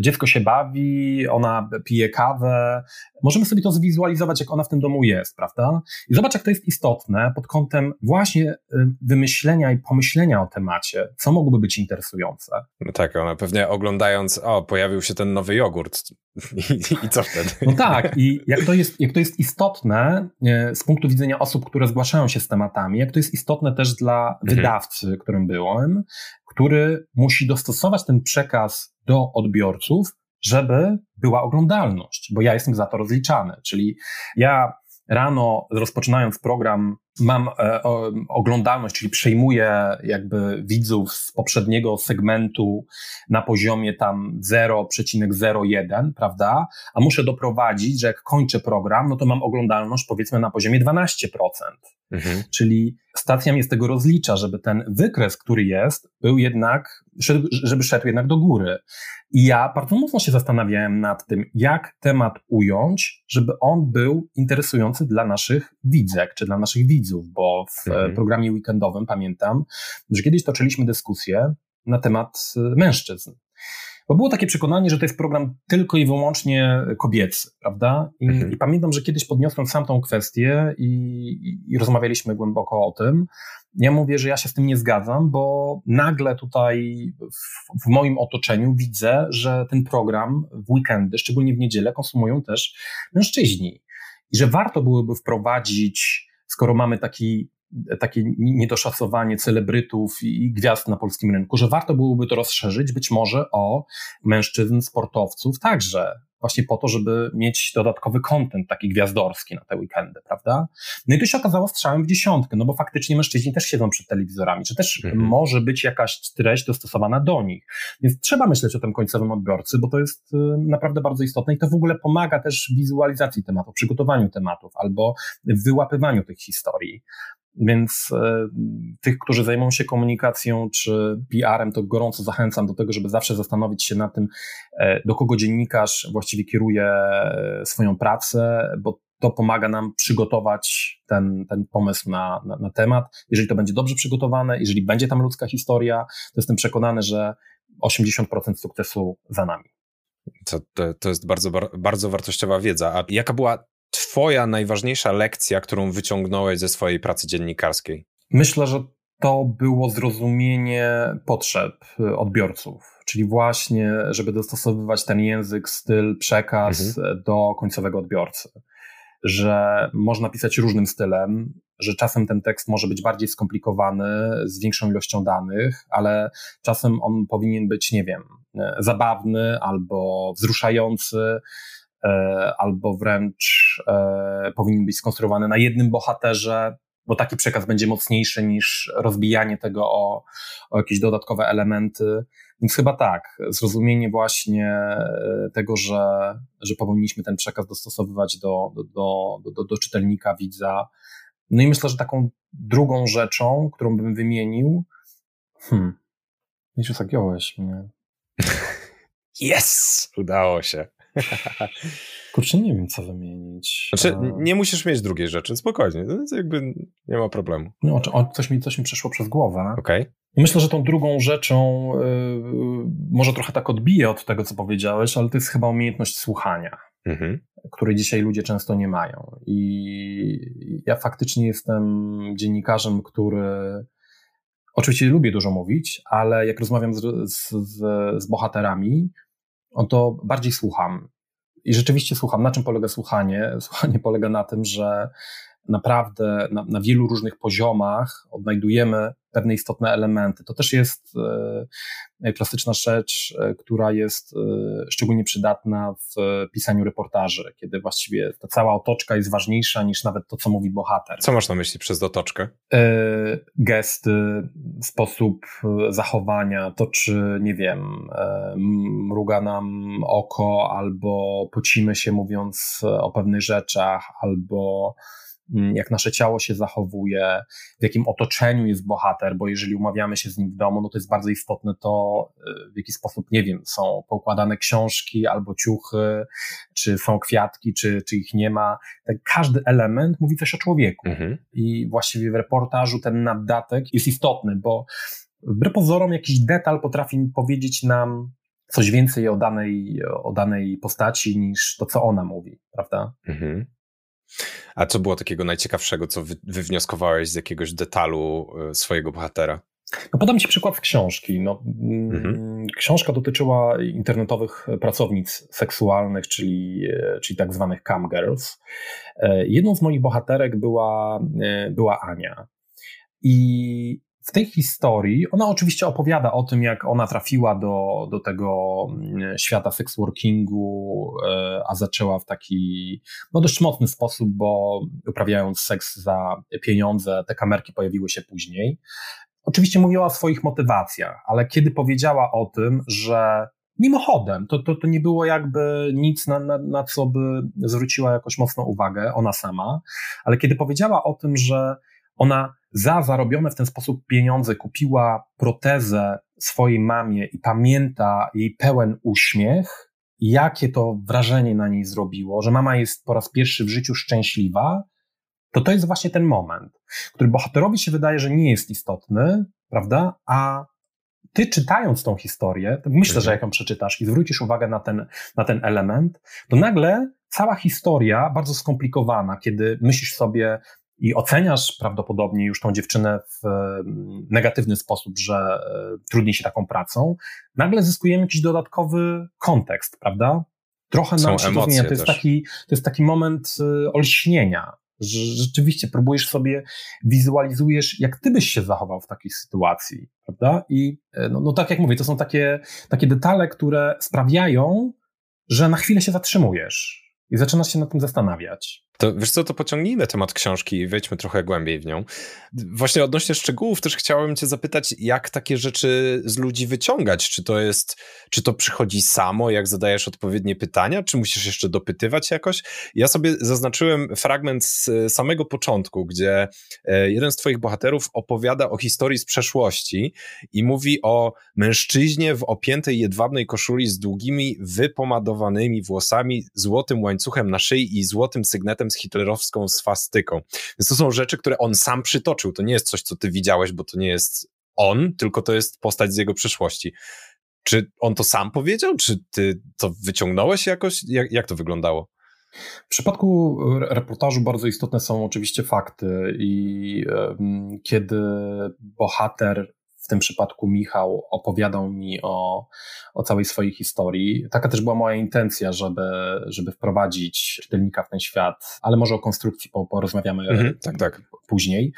dziecko się bawi, ona pije kawę. Możemy sobie to zwizualizować, jak ona w tym domu jest, prawda? I zobacz, jak to jest istotne pod kątem właśnie y, wymyślenia i pomyślenia o temacie, co mogłoby być interesujące. No tak, ona pewnie oglądając, o, pojawił się ten nowy jogurt. [LAUGHS] I, i co wtedy? No tak, i jak to jest, jak to jest istotne y, z punktu widzenia osób, które zgłaszają się z tematami, jak to jest istotne też dla mhm. wydawcy, którym byłem, który musi dostosować ten przekaz do odbiorców, żeby była oglądalność, bo ja jestem za to rozliczany. Czyli ja rano, rozpoczynając program, mam e, o, oglądalność, czyli przejmuję jakby widzów z poprzedniego segmentu na poziomie tam 0,01, prawda? A muszę doprowadzić, że jak kończę program, no to mam oglądalność powiedzmy na poziomie 12%. Mhm. Czyli stacja mnie z tego rozlicza, żeby ten wykres, który jest, był jednak, żeby szedł jednak do góry. I ja bardzo mocno się zastanawiałem nad tym, jak temat ująć, żeby on był interesujący dla naszych widzek, czy dla naszych widzów, bo w mhm. programie weekendowym pamiętam, że kiedyś toczyliśmy dyskusję na temat y, mężczyzn. Bo było takie przekonanie, że to jest program tylko i wyłącznie kobiecy, prawda? I, mhm. i pamiętam, że kiedyś podniosłem sam tą kwestię i, i, i rozmawialiśmy głęboko o tym. Ja mówię, że ja się z tym nie zgadzam, bo nagle tutaj w, w, moim otoczeniu widzę, że ten program w weekendy, szczególnie w niedzielę, konsumują też mężczyźni. I że warto byłoby wprowadzić, skoro mamy taki takie niedoszacowanie celebrytów i gwiazd na polskim rynku, że warto byłoby to rozszerzyć być może o mężczyzn sportowców także, właśnie po to, żeby mieć dodatkowy kontent taki gwiazdorski na te weekendy, prawda? No i to się okazało strzałem w dziesiątkę, no bo faktycznie mężczyźni też siedzą przed telewizorami, czy też mhm. może być jakaś treść dostosowana do nich. Więc trzeba myśleć o tym końcowym odbiorcy, bo to jest y, naprawdę bardzo istotne i to w ogóle pomaga też wizualizacji tematów, przygotowaniu tematów albo wyłapywaniu tych historii. Więc e, tych, którzy zajmują się komunikacją czy PR-em, to gorąco zachęcam do tego, żeby zawsze zastanowić się nad tym, e, do kogo dziennikarz właściwie kieruje e, swoją pracę, bo to pomaga nam przygotować ten, ten pomysł na, na, na temat. Jeżeli to będzie dobrze przygotowane, jeżeli będzie tam ludzka historia, to jestem przekonany, że 80% sukcesu za nami. To, to, to jest bardzo, bardzo wartościowa wiedza. A jaka była Twoja najważniejsza lekcja, którą wyciągnąłeś ze swojej pracy dziennikarskiej? Myślę, że to było zrozumienie potrzeb y, odbiorców, czyli właśnie, żeby dostosowywać ten język, styl, przekaz mhm. do końcowego odbiorcy. Że można pisać różnym stylem, że czasem ten tekst może być bardziej skomplikowany, z większą ilością danych, ale czasem on powinien być, nie wiem, y, zabawny albo wzruszający, albo wręcz e, powinien być skonstruowany na jednym bohaterze, bo taki przekaz będzie mocniejszy niż rozbijanie tego o, o jakieś dodatkowe elementy. Więc chyba tak, zrozumienie właśnie e, tego, że, że powinniśmy ten przekaz dostosowywać do, do, do, do, czytelnika, widza. No i myślę, że taką drugą rzeczą, którą bym wymienił, hmm, już mnie. [LAUGHS] Yes! Udało się. [LAUGHS] Kurczę, nie wiem, co wymienić. Znaczy, nie musisz mieć drugiej rzeczy, spokojnie, to jakby nie ma problemu. No, o, coś, mi, coś mi przeszło przez głowę. Okej. Okay. Myślę, że tą drugą rzeczą yy, może trochę tak odbiję od tego, co powiedziałeś, ale to jest chyba umiejętność słuchania, mhm. której dzisiaj ludzie często nie mają. I ja faktycznie jestem dziennikarzem, który oczywiście lubię dużo mówić, ale jak rozmawiam z, z, z bohaterami, on to bardziej słucham. I rzeczywiście słucham. Na czym polega słuchanie? [LAUGHS] Słuchanie polega na tym, że naprawdę na, na wielu różnych poziomach odnajdujemy pewne istotne elementy. To też jest e, klasyczna rzecz, e, która jest e, szczególnie przydatna w pisaniu reportaży, kiedy właściwie ta cała otoczka jest ważniejsza niż nawet to, co mówi bohater. Co masz na myśli przez otoczkę? Gesty, sposób zachowania, to czy, nie wiem, mruga nam oko, albo pocimy się mówiąc o pewnych rzeczach, albo jak nasze ciało się zachowuje, w jakim otoczeniu jest bohater, bo jeżeli umawiamy się z nim w domu, no to jest bardzo istotne to, y, w jaki sposób, nie wiem, są poukładane książki albo ciuchy, czy są kwiatki, czy, czy ich nie ma. Tak każdy element mówi coś o człowieku. Mhm. I właściwie w reportażu ten naddatek jest istotny, bo wbrew pozorom jakiś detal potrafi powiedzieć nam coś więcej o danej, o danej postaci niż to, co ona mówi, prawda? Mhm. A co było takiego najciekawszego, co wy, wywnioskowałeś z jakiegoś detalu e, swojego bohatera? No podam Ci przykład z książki. No, mm, mhm. Książka dotyczyła internetowych pracownic seksualnych, czyli, e, czyli tak zwanych cam girls. E, jedną z moich bohaterek była, była Ania. I w tej historii ona oczywiście opowiada o tym, jak ona trafiła do, do tego mm, świata sexworkingu, e, a zaczęła w taki no dość mocny sposób, bo uprawiając seks za pieniądze, te kamerki pojawiły się później. Oczywiście mówiła o swoich motywacjach, ale kiedy powiedziała o tym, że mimochodem, to, to, to nie było jakby nic, na, na, na co by zwróciła jakoś mocną uwagę, ona sama, ale kiedy powiedziała o tym, że ona za zarobione w ten sposób pieniądze kupiła protezę swojej mamie i pamięta jej pełen uśmiech, jakie to wrażenie na niej zrobiło, że mama jest po raz pierwszy w życiu szczęśliwa, to to jest właśnie ten moment, który bohaterowi się wydaje, że nie jest istotny, prawda? A ty czytając tą historię, to myślę, że mhm. jak ją przeczytasz i zwrócisz uwagę na ten, na ten element, to nagle cała historia, bardzo skomplikowana, kiedy myślisz sobie, i oceniasz prawdopodobnie już tą dziewczynę w mm, negatywny sposób, że e, trudniej się taką pracą, nagle zyskujemy jakiś dodatkowy kontekst, prawda? Trochę nam się to zmienia. To jest, taki, to jest taki moment e, olśnienia, że rzeczywiście próbujesz sobie, wizualizujesz, jak ty byś się zachował w takiej sytuacji, prawda? I e, no, no tak jak mówię, to są takie, takie detale, które sprawiają, że na chwilę się zatrzymujesz i zaczynasz się nad tym zastanawiać. To wiesz co, to pociągnijmy temat książki i wejdźmy trochę głębiej w nią. Właśnie odnośnie szczegółów też chciałem cię zapytać, jak takie rzeczy z ludzi wyciągać? Czy to jest, czy to przychodzi samo, jak zadajesz odpowiednie pytania, czy musisz jeszcze dopytywać jakoś? Ja sobie zaznaczyłem fragment z samego początku, gdzie e, jeden z twoich bohaterów opowiada o historii z przeszłości i mówi o mężczyźnie w opiętej jedwabnej koszuli z długimi, wypomadowanymi włosami, złotym łańcuchem na szyi i złotym sygnetem z hitlerowską swastyką. Więc to są rzeczy, które on sam przytoczył. To nie jest coś, co ty widziałeś, bo to nie jest on, tylko to jest postać z jego przeszłości. Czy on to sam powiedział, czy ty to wyciągnąłeś jakoś? Jak, jak to wyglądało? W przypadku reportażu bardzo istotne są oczywiście fakty i kiedy bohater w tym przypadku Michał opowiadał mi o, o całej swojej historii. Taka też była moja intencja, żeby, żeby wprowadzić czytelnika w ten świat, ale może o konstrukcji porozmawiamy mhm, tak, tak. później.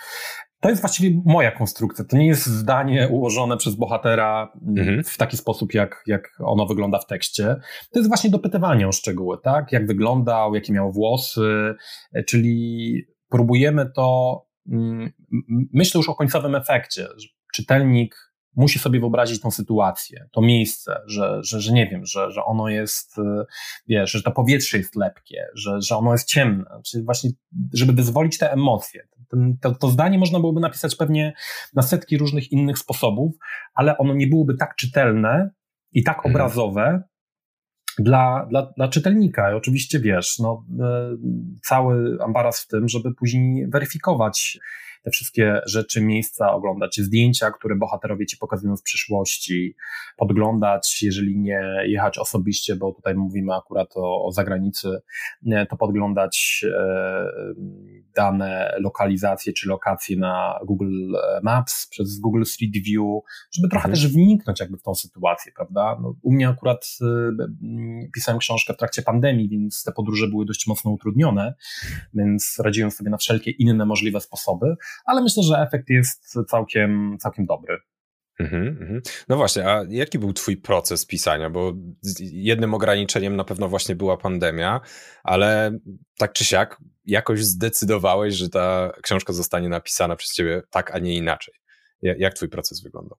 To jest właściwie moja konstrukcja. To nie jest zdanie ułożone przez bohatera mhm. w taki sposób, jak, jak ono wygląda w tekście. To jest właśnie dopytywanie o szczegóły, tak? Jak wyglądał, jakie miał włosy, czyli próbujemy to, mm, myślę już o końcowym efekcie, czytelnik musi sobie wyobrazić tą sytuację, to miejsce, że, że, że nie wiem, że, że ono jest, y, wiesz, że to powietrze jest lepkie, że, że ono jest ciemne, czyli właśnie, żeby wyzwolić te emocje. Ten, to, to zdanie można byłoby napisać pewnie na setki różnych innych sposobów, ale ono nie byłoby tak czytelne i tak mhm. obrazowe, dla, dla, dla czytelnika. I oczywiście wiesz, no, y, cały ambaras w tym, żeby później weryfikować te wszystkie rzeczy, miejsca, oglądać zdjęcia, które bohaterowie ci pokazują z przyszłości, podglądać, jeżeli nie jechać osobiście, bo tutaj mówimy akurat o, o zagranicy, to podglądać e, dane lokalizacje czy lokacje na Google Maps, przez Google Street View, żeby trochę mhm. też wniknąć jakby w tą sytuację, prawda? No, u mnie akurat e, pisałem książkę w trakcie pandemii, więc te podróże były dość mocno utrudnione, więc radziłem sobie na wszelkie inne możliwe sposoby, ale myślę, że efekt jest całkiem, całkiem dobry. Mhm, mhm. No właśnie, a jaki był Twój proces pisania? Bo jednym ograniczeniem na pewno właśnie była pandemia, ale tak czy siak jakoś zdecydowałeś, że ta książka zostanie napisana przez Ciebie tak, a nie inaczej. Jak Twój proces wyglądał?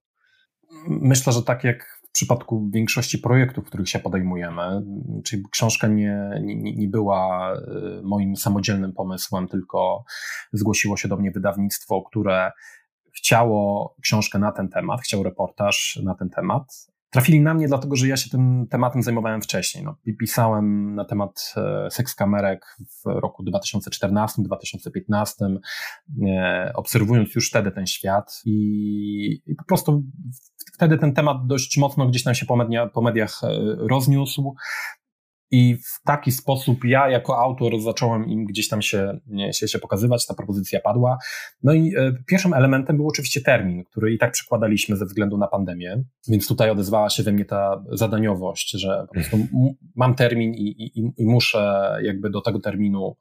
Myślę, że tak jak w przypadku większości projektów, których się podejmujemy, czyli książka nie, nie, nie była y, moim samodzielnym pomysłem, tylko zgłosiło się do mnie wydawnictwo, które chciało książkę na ten temat, chciał reportaż na ten temat. Trafili na mnie dlatego, że ja się tym tematem zajmowałem wcześniej. No, pisałem na temat e, seks kamerek w roku 2014-2015, e, obserwując już wtedy ten świat i, i po prostu wtedy ten temat dość mocno gdzieś tam się po, media, po mediach e, rozniósł. I w taki sposób ja jako autor zacząłem im gdzieś tam się, się, się pokazywać, ta propozycja padła. No i e, pierwszym elementem był oczywiście termin, który i tak przekładaliśmy ze względu na pandemię, więc tutaj odezwała się we mnie ta zadaniowość, że po prostu mam termin i, i, i muszę jakby do tego terminu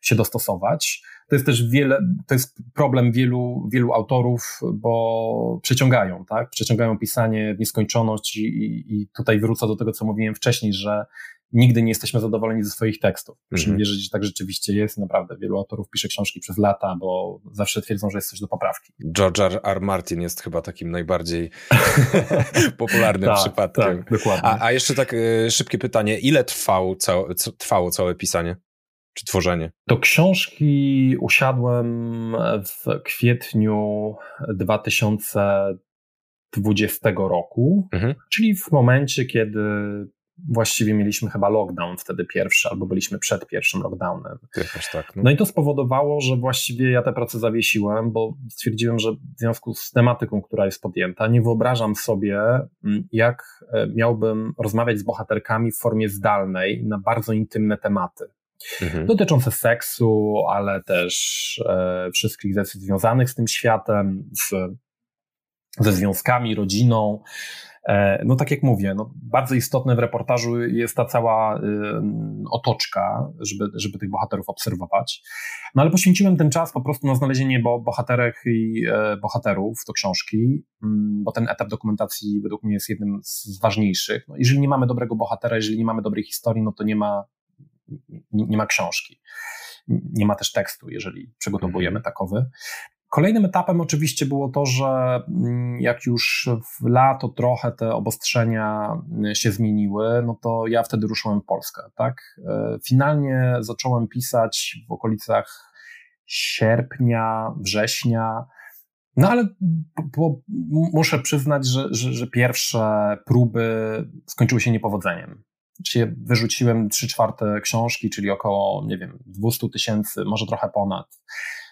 się dostosować. To jest też wiele, to jest problem wielu, wielu autorów, bo przeciągają, tak? Przeciągają pisanie w nieskończoność i, i tutaj wrócę do tego, co mówiłem wcześniej, że nigdy nie jesteśmy zadowoleni ze swoich tekstów. Proszę mm -hmm. wierzyć, że tak rzeczywiście jest. Naprawdę wielu autorów pisze książki przez lata, bo zawsze twierdzą, że jest coś do poprawki. George R. R. Martin jest chyba takim najbardziej [LAUGHS] popularnym tak, przypadkiem. Tak, dokładnie. A, a jeszcze tak y, szybkie pytanie. Ile trwało, całe, trwało całe pisanie? Czy tworzenie? Do książki usiadłem w kwietniu 2020 roku, mhm. czyli w momencie, kiedy właściwie mieliśmy chyba lockdown wtedy pierwszy, albo byliśmy przed pierwszym lockdownem. tak, no. no. i to spowodowało, że właściwie ja tę pracę zawiesiłem, bo stwierdziłem, że w związku z tematyką, która jest podjęta, nie wyobrażam sobie, mm, jak e, miałbym rozmawiać z bohaterkami w formie zdalnej na bardzo intymne tematy. Mhm. Dotyczące seksu, ale też e, wszystkich decyzji związanych z tym światem, z, ze związkami, rodziną. E, no tak jak mówię, no bardzo istotne w reportażu jest ta cała y, otoczka, żeby, żeby tych bohaterów obserwować. No ale poświęciłem ten czas po prostu na znalezienie bo, bohaterek i e, bohaterów do książki, mm, bo ten etap dokumentacji według mnie jest jednym z ważniejszych. No, jeżeli nie mamy dobrego bohatera, jeżeli nie mamy dobrej historii, no to nie ma, nie, nie ma książki. Nie ma też tekstu, jeżeli przygotowujemy mhm. takowy. Kolejnym etapem oczywiście było to, że mm, jak już w lato trochę te obostrzenia mm, się zmieniły, no to ja wtedy ruszyłem w Polskę, tak? E, finalnie zacząłem pisać w okolicach sierpnia, września, no ale muszę przyznać, że, że, że, pierwsze próby skończyły się niepowodzeniem. Czyli wyrzuciłem trzy czwarte książki, czyli około, nie wiem, 200 tysięcy, może trochę ponad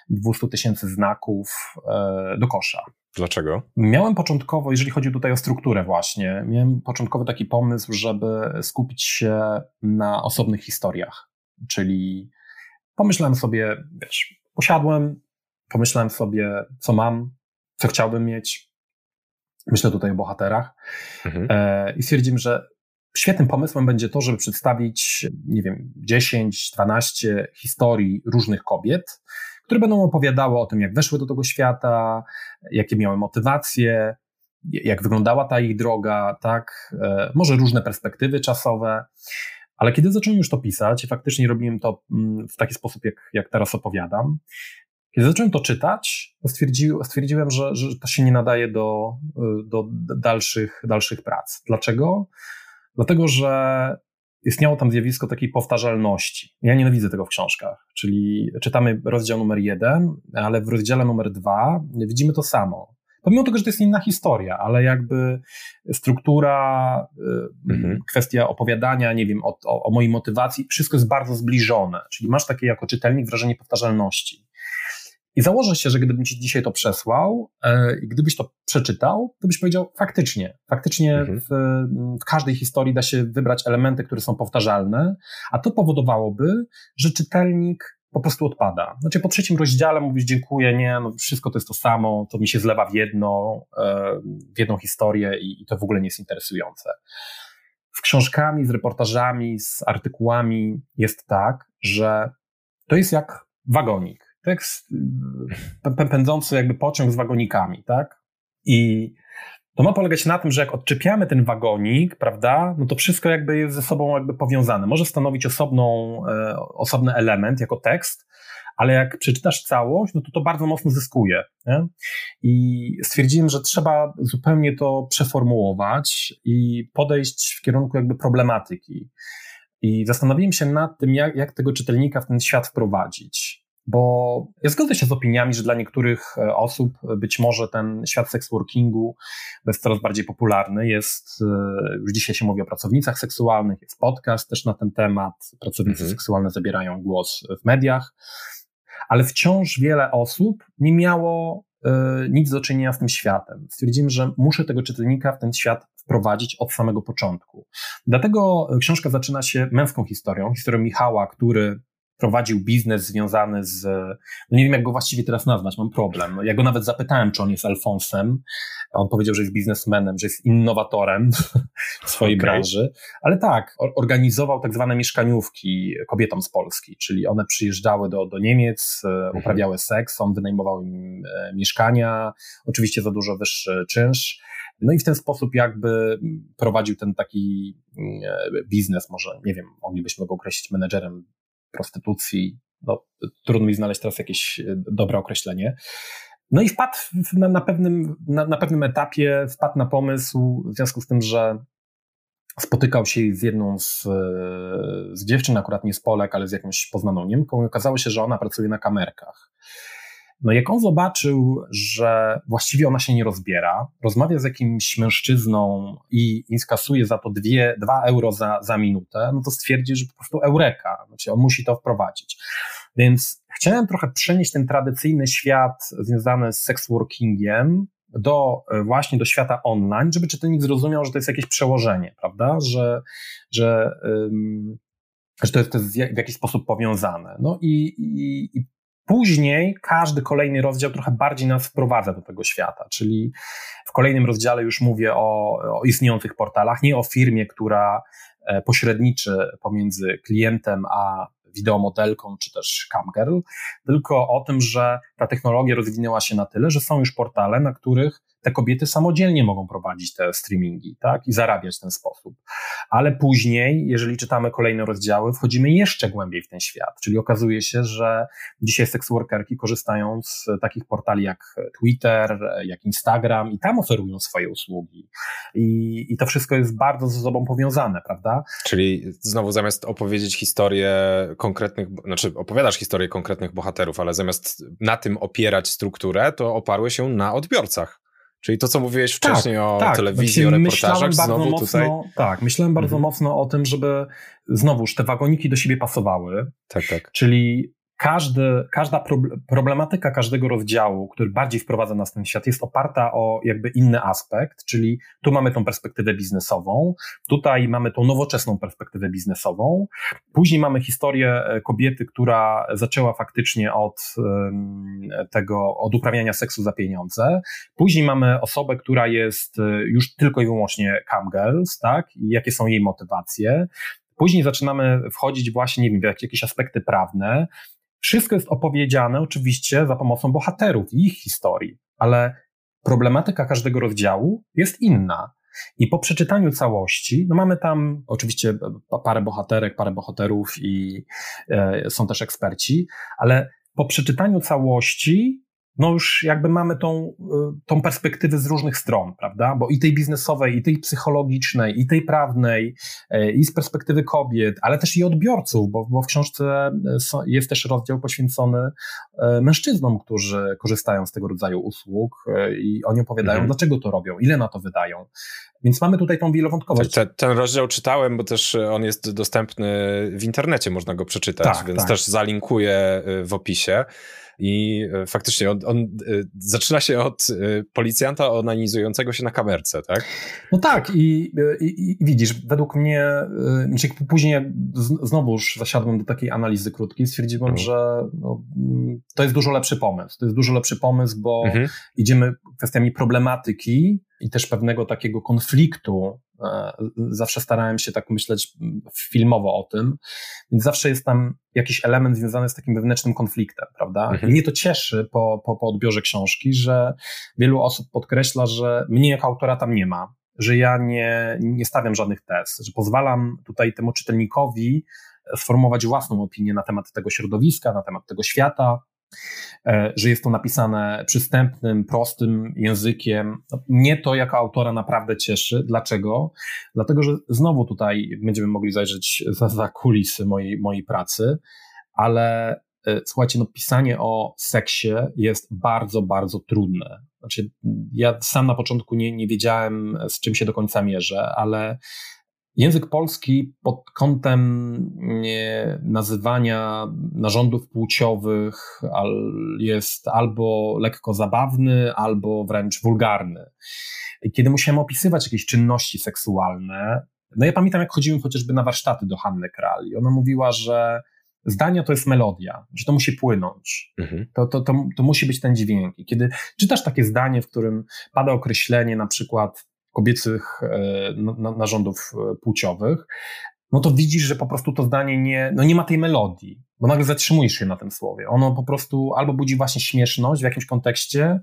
200 tysięcy znaków e, do kosza. Dlaczego? Miałem początkowo, jeżeli chodzi tutaj o strukturę właśnie, miałem początkowo taki pomysł, żeby skupić się na osobnych historiach, czyli pomyślałem sobie, wiesz, posiadłem, pomyślałem sobie, co mam, co chciałbym mieć, myślę tutaj o bohaterach mhm. e, i stwierdziłem, że świetnym pomysłem będzie to, żeby przedstawić, nie wiem, 10, 12 historii różnych kobiet, które będą opowiadały o tym, jak weszły do tego świata, jakie miały motywacje, jak wyglądała ta ich droga, tak, e, może różne perspektywy czasowe. Ale kiedy zacząłem już to pisać, faktycznie robiłem to mm, w taki sposób, jak, jak teraz opowiadam, kiedy zacząłem to czytać, to stwierdziłem, że, że to się nie nadaje do, do dalszych, dalszych prac. Dlaczego? Dlatego, że istniało tam zjawisko takiej powtarzalności. Ja nienawidzę tego w książkach, czyli czytamy rozdział numer jeden, ale w rozdziale numer dwa widzimy to samo. Pomimo tego, że to jest inna historia, ale jakby struktura, y, mhm. kwestia opowiadania, nie wiem, o, o, o mojej motywacji, wszystko jest bardzo zbliżone. Czyli masz takie jako czytelnik wrażenie powtarzalności. I założę się, że gdybym ci dzisiaj to przesłał e, i gdybyś to przeczytał, to byś powiedział faktycznie, faktycznie mhm. w, w, każdej historii da się wybrać elementy, które są powtarzalne, a to powodowałoby, że czytelnik po prostu odpada. Znaczy po trzecim rozdziale mówisz dziękuję, nie, no wszystko to jest to samo, to mi się zlewa w jedno, e, w jedną historię i, i to w ogóle nie jest interesujące. W książkami, z reportażami, z artykułami jest tak, że to jest jak wagonik tekst pędzący jakby pociąg z wagonikami, tak? I to ma polegać na tym, że jak odczepiamy ten wagonik, prawda, no to wszystko jakby jest ze sobą jakby powiązane. Może stanowić osobną, e, osobny element jako tekst, ale jak przeczytasz całość, no to to bardzo mocno zyskuje. Nie? I stwierdziłem, że trzeba zupełnie to przeformułować i podejść w kierunku jakby problematyki. I zastanowiłem się nad tym, jak, jak tego czytelnika w ten świat wprowadzić. Bo ja zgodzę się z opiniami, że dla niektórych e, osób być może ten świat seksworkingu jest coraz bardziej popularny. Jest, e, już dzisiaj się mówi o pracownicach seksualnych, jest podcast też na ten temat. Pracownicy mhm. seksualne zabierają głos w mediach, ale wciąż wiele osób nie miało e, nic do czynienia z tym światem. Stwierdziłem, że muszę tego czytelnika w ten świat wprowadzić od samego początku. Dlatego książka zaczyna się męską historią, historią Michała, który prowadził biznes związany z, no nie wiem jak go właściwie teraz nazwać, mam problem. No, ja go nawet zapytałem, czy on jest Alfonsem. On powiedział, że jest biznesmenem, że jest innowatorem w swojej okay. branży, ale tak, organizował tak zwane mieszkaniówki kobietom z Polski, czyli one przyjeżdżały do, do Niemiec, e, mhm. uprawiały seks, on wynajmował im e, mieszkania, oczywiście za dużo wyższy czynsz. No i w ten sposób jakby prowadził ten taki e, biznes, może nie wiem, moglibyśmy go określić menedżerem prostytucji. No, trudno mi znaleźć teraz jakieś e, dobre określenie. No i wpadł na, na, pewnym, na, na pewnym etapie, wpadł na pomysł w związku z tym, że spotykał się z jedną z, z dziewczyn, akurat nie z Polek, ale z jakąś poznaną Niemką i okazało się, że ona pracuje na kamerkach. No jak on zobaczył, że właściwie ona się nie rozbiera, rozmawia z jakimś mężczyzną i, inkasuje za to dwie, dwa euro za, za minutę, no to stwierdzi, że po prostu eureka, znaczy on musi to wprowadzić. Więc chciałem trochę przenieść ten tradycyjny świat związany z sex workingiem do właśnie do świata online, żeby czytelnik zrozumiał, że to jest jakieś przełożenie, prawda? Że, że, że to jest, to jest w jakiś sposób powiązane. No i, i, i Później każdy kolejny rozdział trochę bardziej nas wprowadza do tego świata, czyli w kolejnym rozdziale już mówię o, o istniejących portalach, nie o firmie, która e, pośredniczy pomiędzy klientem a wideomodelką czy też camgirl, tylko o tym, że ta technologia rozwinęła się na tyle, że są już portale, na których te kobiety samodzielnie mogą prowadzić te streamingi, tak, i zarabiać w ten sposób. Ale później, jeżeli czytamy kolejne rozdziały, wchodzimy jeszcze głębiej w ten świat, czyli okazuje się, że dzisiaj seksworkerki korzystają z takich portali jak Twitter, jak Instagram i tam oferują swoje usługi. I, i to wszystko jest bardzo ze sobą powiązane, prawda? Czyli znowu zamiast opowiedzieć historię konkretnych, znaczy opowiadasz historię konkretnych bohaterów, ale zamiast na tym opierać strukturę, to oparły się na odbiorcach. Czyli to, co mówiłeś tak, wcześniej tak, o tak. telewizji, znaczy, o reportażach, znowu mocno, tutaj... Tak, myślałem bardzo mhm. mocno o tym, żeby znowuż te wagoniki do siebie pasowały. Tak, tak. Czyli każdy, każda problematyka każdego rozdziału, który bardziej wprowadza nas w ten świat, jest oparta o jakby inny aspekt, czyli tu mamy tą perspektywę biznesową, tutaj mamy tą nowoczesną perspektywę biznesową, później mamy historię e, kobiety, która zaczęła faktycznie od tego, od uprawiania seksu za pieniądze, później mamy osobę, która jest e, już tylko i wyłącznie camgirls, tak, i jakie są jej motywacje, Później zaczynamy wchodzić właśnie, nie wiem, w jakieś aspekty prawne, wszystko jest opowiedziane oczywiście za pomocą bohaterów i ich historii, ale problematyka każdego rozdziału jest inna. I po przeczytaniu całości, no mamy tam oczywiście parę bohaterek, parę bohaterów i e, są też eksperci, ale po przeczytaniu całości no już jakby mamy tą, y, tą perspektywę z różnych stron, prawda? Bo i tej biznesowej, i tej psychologicznej, i tej prawnej, y, i z perspektywy kobiet, ale też i odbiorców, bo, bo w książce y, jest też rozdział poświęcony mężczyznom, którzy korzystają z tego rodzaju usług i oni opowiadają, mhm. dlaczego to robią, ile na to wydają. Więc mamy tutaj tą wielowątkowość. Ten, ten, rozdział czytałem, bo też on jest dostępny w internecie, można go przeczytać, tak, więc tak. też zalinkuję w opisie. I e, faktycznie on, on e, zaczyna się od e, policjanta onanizującego się na kamerce, tak? No tak, i, i, i widzisz, według mnie, znaczy później znowuż zasiadłem do takiej analizy krótkiej, stwierdziłem, mhm. że no, mm, to jest dużo lepszy pomysł. To jest dużo lepszy pomysł, bo mhm. idziemy kwestiami problematyki i też pewnego takiego konfliktu E, zawsze starałem się tak myśleć filmowo o tym, więc zawsze jest tam jakiś element związany z takim wewnętrznym konfliktem, prawda? Mhm. Mnie to cieszy po, po, po odbiorze książki, że wielu osób podkreśla, że mnie jako autora tam nie ma, że ja nie, nie stawiam żadnych tez, że pozwalam tutaj temu czytelnikowi sformułować własną opinię na temat tego środowiska, na temat tego świata, e, że jest to napisane przystępnym, prostym językiem. Mnie to jako autora naprawdę cieszy. Dlaczego? Dlatego, że znowu tutaj będziemy mogli zajrzeć za, za kulisy mojej, mojej pracy, ale e, słuchajcie, no pisanie o seksie jest bardzo, bardzo trudne. Znaczy, ja sam na początku nie, nie wiedziałem, z czym się do końca mierzę, ale Język polski pod kątem nazywania narządów płciowych jest albo lekko zabawny, albo wręcz wulgarny. Kiedy musiałem opisywać jakieś czynności seksualne, no ja pamiętam, jak chodziłem chociażby na warsztaty do Hanny Kral i ona mówiła, że zdania to jest melodia, że to musi płynąć. Mhm. To, to, to, to musi być ten dźwięk. I kiedy czytasz takie zdanie, w którym pada określenie na przykład kobiecych e, narządów e, płciowych, no to widzisz, że po prostu to zdanie nie, no nie ma tej melodii, bo nagle zatrzymujesz się na tym słowie. Ono po prostu albo budzi właśnie śmieszność w jakimś kontekście,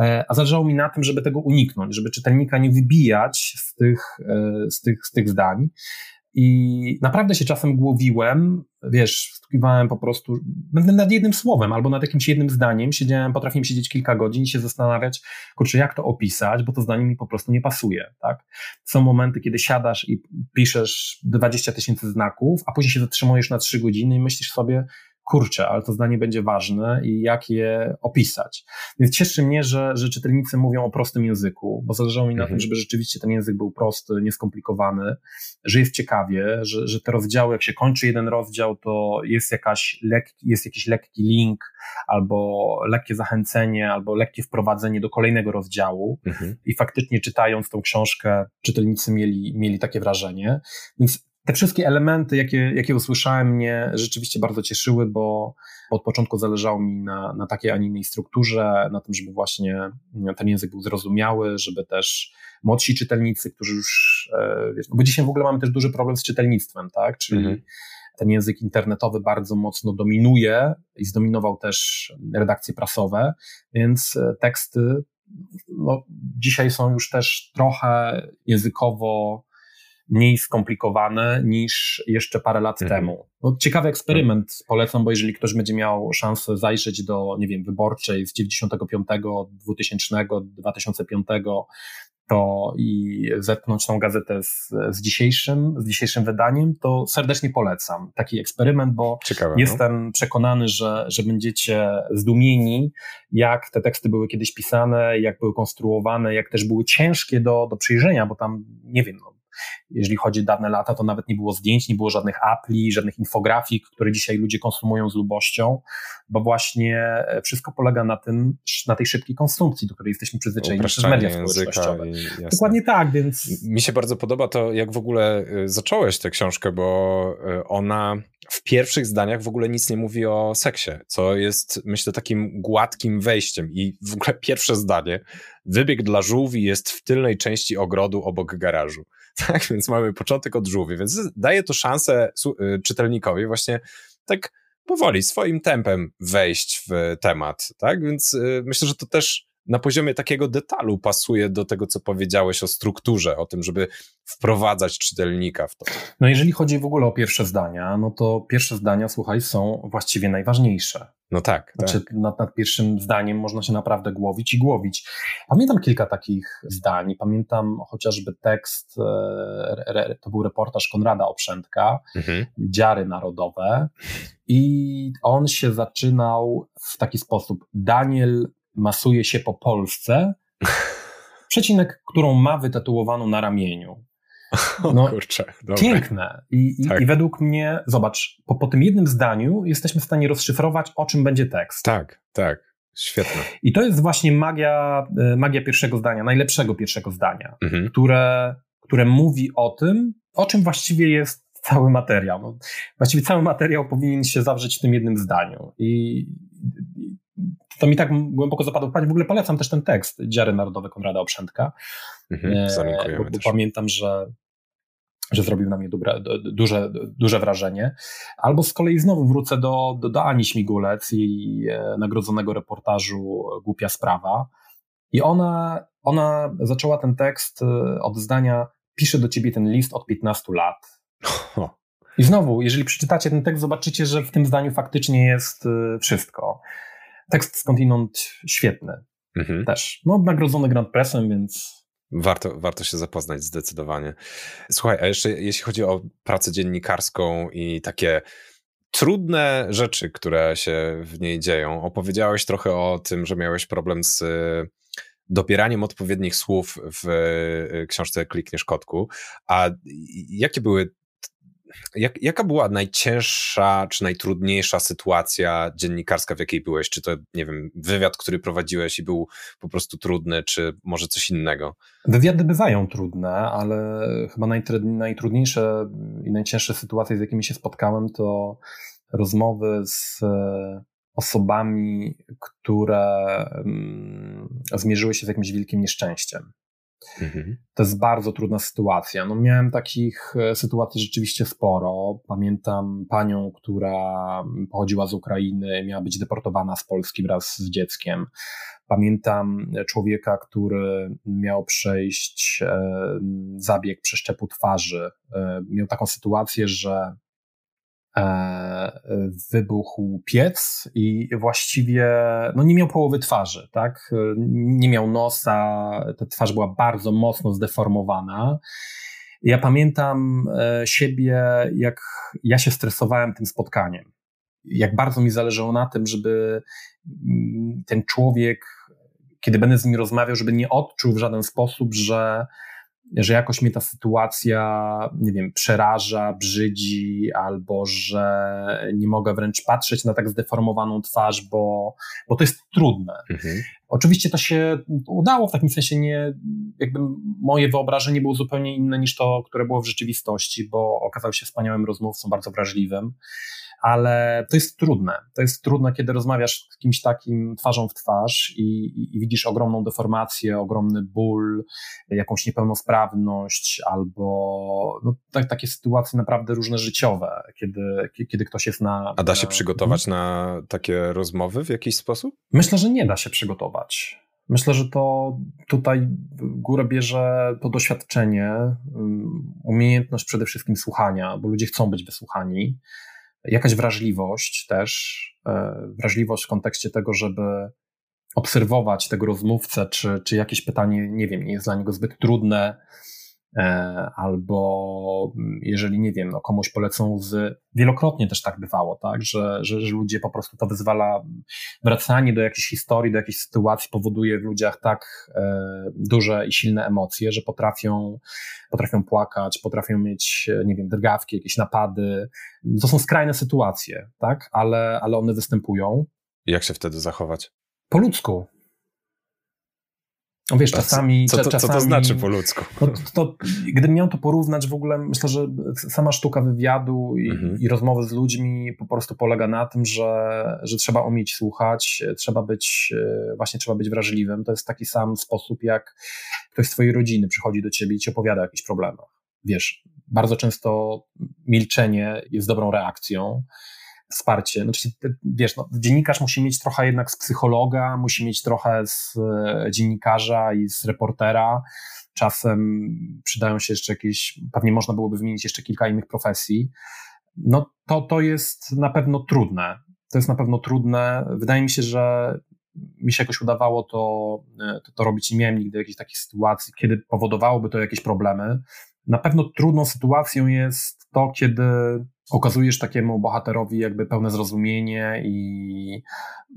e, a zależało mi na tym, żeby tego uniknąć, żeby czytelnika nie wybijać z tych, z tych, z tych zdań. I naprawdę się czasem głowiłem, wiesz, stukiwałem po prostu nad jednym słowem albo nad jakimś jednym zdaniem, siedziałem, potrafiłem siedzieć kilka godzin i się zastanawiać, kurczę, jak to opisać, bo to zdanie mi po prostu nie pasuje, tak? Są momenty, kiedy siadasz i piszesz 20 tysięcy znaków, a później się zatrzymujesz na 3 godziny i myślisz sobie, kurczę, ale to zdanie będzie ważne i jak je opisać. Więc cieszy mnie, że, że czytelnicy mówią o prostym języku, bo zależało mi na mhm. tym, żeby rzeczywiście ten język był prosty, nieskomplikowany, że jest ciekawie, że, że te rozdziały, jak się kończy jeden rozdział, to jest, jakaś lek, jest jakiś lekki link, albo lekkie zachęcenie, albo lekkie wprowadzenie do kolejnego rozdziału. Mhm. I faktycznie czytając tą książkę, czytelnicy mieli, mieli takie wrażenie. Więc te wszystkie elementy, jakie, jakie usłyszałem, mnie rzeczywiście bardzo cieszyły, bo od początku zależało mi na, na takiej, a nie innej strukturze, na tym, żeby właśnie ten język był zrozumiały, żeby też młodsi czytelnicy, którzy już, e, wiesz, bo dzisiaj w ogóle mamy też duży problem z czytelnictwem, tak, czyli mhm. ten język internetowy bardzo mocno dominuje i zdominował też redakcje prasowe, więc e, teksty no, dzisiaj są już też trochę językowo mniej skomplikowane niż jeszcze parę lat mhm. temu. No, ciekawy eksperyment polecam, bo jeżeli ktoś będzie miał szansę zajrzeć do, nie wiem, wyborczej z 95, 2000, 2005, to i zetknąć tą gazetę z, z, dzisiejszym, z dzisiejszym wydaniem, to serdecznie polecam taki eksperyment, bo Ciekawe, no. jestem no? przekonany, że, że będziecie zdumieni, jak te teksty były kiedyś pisane, jak były konstruowane, jak też były ciężkie do, do przyjrzenia, bo tam, nie wiem, no, jeżeli chodzi o dawne lata, to nawet nie było zdjęć, nie było żadnych apli, żadnych infografik, które dzisiaj ludzie konsumują z lubością, bo właśnie e, wszystko polega na tym, na tej szybkiej konsumpcji, do której jesteśmy przyzwyczajeni przez media społecznościowe. Dokładnie tak, więc... Mi się bardzo podoba to, jak w ogóle e, zacząłeś tę książkę, bo e, ona w pierwszych zdaniach w ogóle nic nie mówi o seksie, co jest, myślę, takim gładkim wejściem. I w ogóle pierwsze zdanie, wybieg dla żółwi jest w tylnej części ogrodu obok garażu. [LAUGHS] tak? Więc mamy początek od żółwi, więc daje to szansę y, czytelnikowi właśnie tak powoli, swoim tempem wejść w temat, tak? Więc y, myślę, że to też na poziomie takiego detalu pasuje do tego, co powiedziałeś o strukturze, o tym, żeby wprowadzać czytelnika w to. No jeżeli chodzi w ogóle o pierwsze zdania, no to pierwsze zdania, słuchaj, są właściwie najważniejsze. No tak. Znaczy, tak. Nad, nad, pierwszym zdaniem można się naprawdę głowić i głowić. Pamiętam kilka takich zdań. Pamiętam chociażby tekst, e, re, to był reportaż Konrada Oprzętka, mhm. Dziary Narodowe. I on się zaczynał w taki sposób. Daniel masuje się po Polsce, [LAUGHS] przecinek, którą ma wytatuowaną na ramieniu. [LAUGHS] No, kurczę, piękne. I, tak. i, według mnie, zobacz, po, po tym jednym zdaniu jesteśmy w stanie rozszyfrować, o czym będzie tekst. Tak, tak. Świetne. I to jest właśnie magia, e, magia pierwszego zdania, najlepszego pierwszego zdania, mhm. które, które mówi o tym, o czym właściwie jest cały materiał. No, właściwie cały materiał powinien się zawrzeć w tym jednym zdaniu. I, to mi tak głęboko zapadło w W ogóle polecam też ten tekst Dziary Narodowe Konrada Oprzętka. Mhm, e, bo, bo pamiętam, że że zrobił na mnie dobre, duże, duże wrażenie. Albo z kolei znowu wrócę do, do, do Ani Śmigulec i e, nagrodzonego reportażu Głupia Sprawa. I ona, ona zaczęła ten tekst e, od zdania pisze do ciebie ten list od 15 lat. [LAUGHS] I znowu, jeżeli przeczytacie ten tekst, zobaczycie, że w tym zdaniu faktycznie jest wszystko. Tekst skądinąd świetny. Mhm. Też. No, nagrodzony Grand Pressem, więc Warto, warto się zapoznać zdecydowanie. Słuchaj, a jeszcze jeśli chodzi o pracę dziennikarską i takie trudne rzeczy, które się w niej dzieją, opowiedziałeś trochę o tym, że miałeś problem z dobieraniem odpowiednich słów w e, książce Klikniesz Kotku. A jakie były jak, jaka była najcięższa czy najtrudniejsza sytuacja dziennikarska, w jakiej byłeś? Czy to, nie wiem, wywiad, który prowadziłeś i był po prostu trudny, czy może coś innego? Wywiady bywają trudne, ale chyba najtrudniejsze i najcięższe sytuacje, z jakimi się spotkałem, to rozmowy z e, osobami, które mm, zmierzyły się z jakimś wielkim nieszczęściem. Mhm. To jest bardzo trudna sytuacja. No, miałem takich e, sytuacji rzeczywiście sporo. Pamiętam panią, która pochodziła z Ukrainy, miała być deportowana z Polski wraz z dzieckiem. Pamiętam człowieka, który miał przejść e, zabieg przeszczepu twarzy. E, miał taką sytuację, że wybuchł piec i właściwie no nie miał połowy twarzy, tak? Nie miał nosa, ta twarz była bardzo mocno zdeformowana. Ja pamiętam e, siebie, jak ja się stresowałem tym spotkaniem. Jak bardzo mi zależało na tym, żeby mm, ten człowiek, kiedy będę z nim rozmawiał, żeby nie odczuł w żaden sposób, że że jakoś mnie ta sytuacja, nie wiem, przeraża, brzydzi, albo że nie mogę wręcz patrzeć na tak zdeformowaną twarz, bo, bo to jest trudne. Mhm. Oczywiście to się udało, w takim sensie nie, jakby moje wyobrażenie było zupełnie inne niż to, które było w rzeczywistości, bo okazał się wspaniałym rozmówcą, bardzo wrażliwym ale to jest trudne. To jest trudne, kiedy rozmawiasz z kimś takim twarzą w twarz i, i, i widzisz ogromną deformację, ogromny ból, jakąś niepełnosprawność albo no, tak, takie sytuacje naprawdę różne życiowe, kiedy, kiedy ktoś jest na. A da się przygotować na takie rozmowy w jakiś sposób? Myślę, że nie da się przygotować. Myślę, że to tutaj górę bierze to doświadczenie, um, umiejętność przede wszystkim słuchania, bo ludzie chcą być wysłuchani jakaś wrażliwość też, e, wrażliwość w kontekście tego, żeby obserwować tego rozmówcę, czy, czy jakieś pytanie, nie wiem, nie jest dla niego zbyt trudne, albo jeżeli, nie wiem, no komuś polecą z, wielokrotnie też tak bywało, tak, że, że, że ludzie po prostu to wyzwala, wracanie do jakiejś historii, do jakiejś sytuacji powoduje w ludziach tak e, duże i silne emocje, że potrafią, potrafią płakać, potrafią mieć, nie wiem, drgawki, jakieś napady. To są skrajne sytuacje, tak, ale, ale one występują. Jak się wtedy zachować? Po ludzku, no wiesz, czasami... Co, to, czasami, co to znaczy po ludzku? No, to, to, gdybym miał to porównać w ogóle, myślę, że sama sztuka wywiadu i, mhm. i, rozmowy z ludźmi po prostu polega na tym, że, że trzeba umieć słuchać, trzeba być, e, właśnie trzeba być wrażliwym. To jest taki sam sposób, jak ktoś z twojej rodziny przychodzi do ciebie i ci opowiada o jakichś problemach. Wiesz, bardzo często milczenie jest dobrą reakcją wsparcie. Znaczy, wiesz, no, dziennikarz musi mieć trochę jednak z psychologa, musi mieć trochę z e, dziennikarza i z reportera. Czasem przydają się jeszcze jakieś, pewnie można byłoby wymienić jeszcze kilka innych profesji. No to, to jest na pewno trudne. To jest na pewno trudne. Wydaje mi się, że mi się jakoś udawało to, e, to, to robić. Nie miałem nigdy jakiejś takiej sytuacji, kiedy powodowałoby to jakieś problemy. Na pewno trudną sytuacją jest to, kiedy okazujesz takiemu bohaterowi jakby pełne zrozumienie i,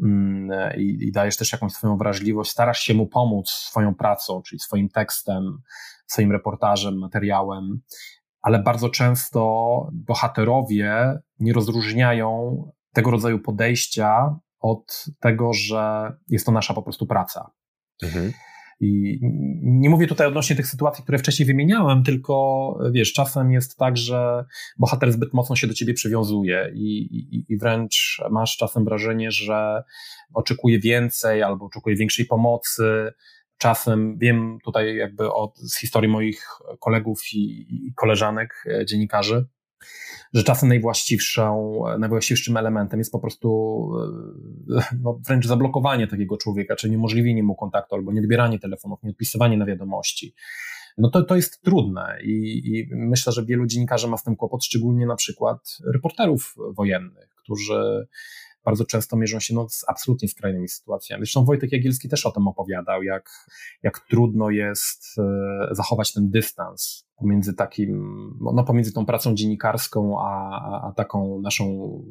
mm, i, i, dajesz też jakąś swoją wrażliwość, starasz się mu pomóc swoją pracą, czyli swoim tekstem, swoim reportażem, materiałem, ale bardzo często bohaterowie nie rozróżniają tego rodzaju podejścia od tego, że jest to nasza po prostu praca. Mhm. I nie mówię tutaj odnośnie tych sytuacji, które wcześniej wymieniałem, tylko wiesz, czasem jest tak, że bohater zbyt mocno się do ciebie przywiązuje i, i, i wręcz masz czasem wrażenie, że oczekuje więcej albo oczekuje większej pomocy. Czasem wiem tutaj jakby od, z historii moich kolegów i, i koleżanek, e, dziennikarzy, że czasem najwłaściwszą, najwłaściwszym elementem jest po prostu e, no, wręcz zablokowanie takiego człowieka, czyli niemożliwienie mu kontaktu albo nieodbieranie telefonów, nieodpisywanie na wiadomości. no to, to jest trudne i, i myślę, że wielu dziennikarzy ma z tym kłopot, szczególnie na przykład reporterów wojennych, którzy bardzo często mierzą się no, z absolutnie skrajnymi sytuacjami. Zresztą Wojtek Jagielski też o tym opowiadał, jak, jak trudno jest e, zachować ten dystans pomiędzy takim, no pomiędzy tą pracą dziennikarską, a, a taką naszą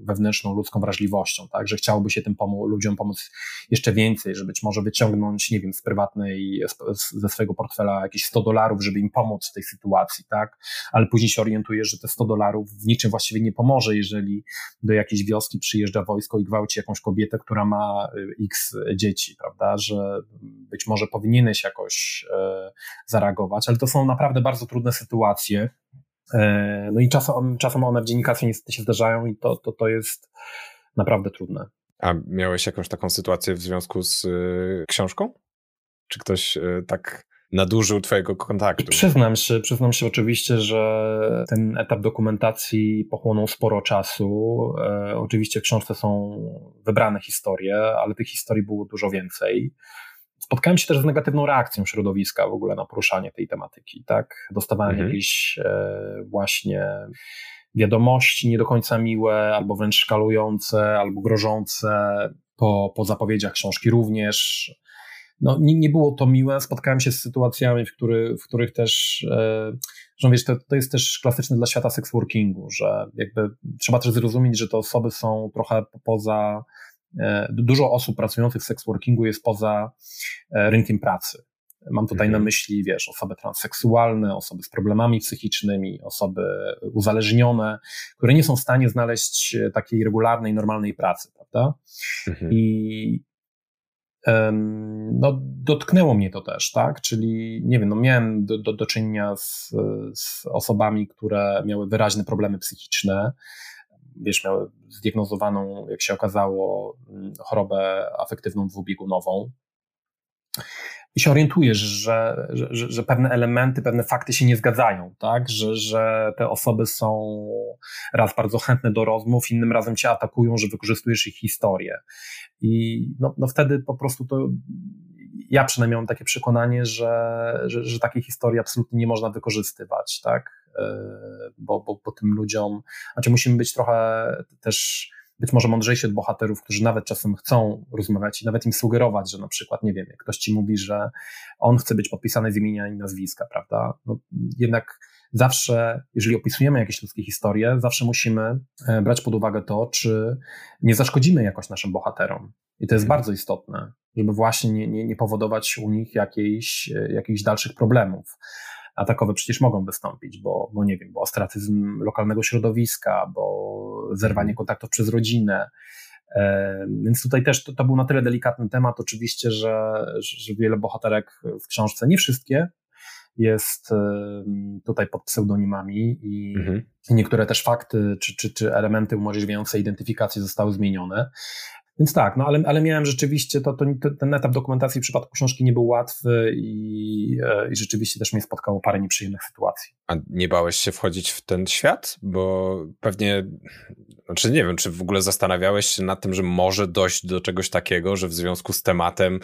wewnętrzną ludzką wrażliwością, tak, że chciałoby się tym pomo ludziom pomóc jeszcze więcej, że być może wyciągnąć, nie wiem, z prywatnej, ze swojego portfela jakieś 100 dolarów, żeby im pomóc w tej sytuacji, tak, ale później się orientuje, że te 100 dolarów w niczym właściwie nie pomoże, jeżeli do jakiejś wioski przyjeżdża wojsko i gwałci jakąś kobietę, która ma y, x dzieci, prawda, że być może powinieneś jakoś e, zareagować, ale to są naprawdę bardzo trudne sytuacje. E, no i czasem, czasem one w dziennikarstwie niestety się zdarzają i to, to, to jest naprawdę trudne. A miałeś jakąś taką sytuację w związku z y, książką? Czy ktoś y, tak nadużył twojego kontaktu? Przyznam się, przyznam się oczywiście, że ten etap dokumentacji pochłonął sporo czasu. E, oczywiście w książce są wybrane historie, ale tych historii było dużo więcej. Spotkałem się też z negatywną reakcją środowiska w ogóle na poruszanie tej tematyki, tak? Dostawałem mhm. jakieś e, właśnie wiadomości nie do końca miłe, albo wręcz szkalujące, albo grożące po, po zapowiedziach książki również. No, nie, nie było to miłe. Spotkałem się z sytuacjami, w, który, w których też, e, że wiesz, to, to jest też klasyczne dla świata sex workingu, że jakby trzeba też zrozumieć, że te osoby są trochę poza dużo osób pracujących w seksworkingu jest poza e, rynkiem pracy. Mam tutaj mhm. na myśli, wiesz, osoby transseksualne, osoby z problemami psychicznymi, osoby uzależnione, które nie są w stanie znaleźć e, takiej regularnej, normalnej pracy, prawda? Mhm. I no, dotknęło mnie to też, tak? Czyli, nie wiem, no miałem do, do, do czynienia z, z osobami, które miały wyraźne problemy psychiczne, wiesz, miały zdiagnozowaną, jak się okazało, mm, chorobę afektywną dwubiegunową. I się orientujesz, że, że, że, pewne elementy, pewne fakty się nie zgadzają, tak? Że, że te osoby są raz bardzo chętne do rozmów, innym razem cię atakują, że wykorzystujesz ich historię. I no, no wtedy po prostu to ja przynajmniej mam takie przekonanie, że, że, że takiej historii absolutnie nie można wykorzystywać, tak? E, bo, bo, bo tym ludziom, znaczy musimy być trochę też być może mądrzejsi od bohaterów, którzy nawet czasem chcą rozmawiać i nawet im sugerować, że na przykład, nie wiem, jak ktoś ci mówi, że on chce być podpisany z imienia i nazwiska, prawda? No, jednak zawsze, jeżeli opisujemy jakieś ludzkie historie, zawsze musimy e, brać pod uwagę to, czy nie zaszkodzimy jakoś naszym bohaterom. I to jest hmm. bardzo istotne, żeby właśnie nie, nie, nie powodować u nich jakiejś, e, jakichś dalszych problemów a takowe przecież mogą wystąpić, bo, bo nie wiem, bo ostracyzm lokalnego środowiska, bo zerwanie mhm. kontaktów przez rodzinę. E, więc tutaj też to, to, był na tyle delikatny temat, oczywiście, że, że wiele bohaterek w książce, nie wszystkie, jest tutaj pod pseudonimami i, mhm. niektóre też fakty czy, czy, czy elementy umożliwiające identyfikację zostały zmienione. Więc tak, no ale, ale miałem rzeczywiście, to, to, ten etap dokumentacji w przypadku książki nie był łatwy i, e, i rzeczywiście też mnie spotkało parę nieprzyjemnych sytuacji. A nie bałeś się wchodzić w ten świat? Bo pewnie, znaczy nie wiem, czy w ogóle zastanawiałeś się nad tym, że może dojść do czegoś takiego, że w związku z tematem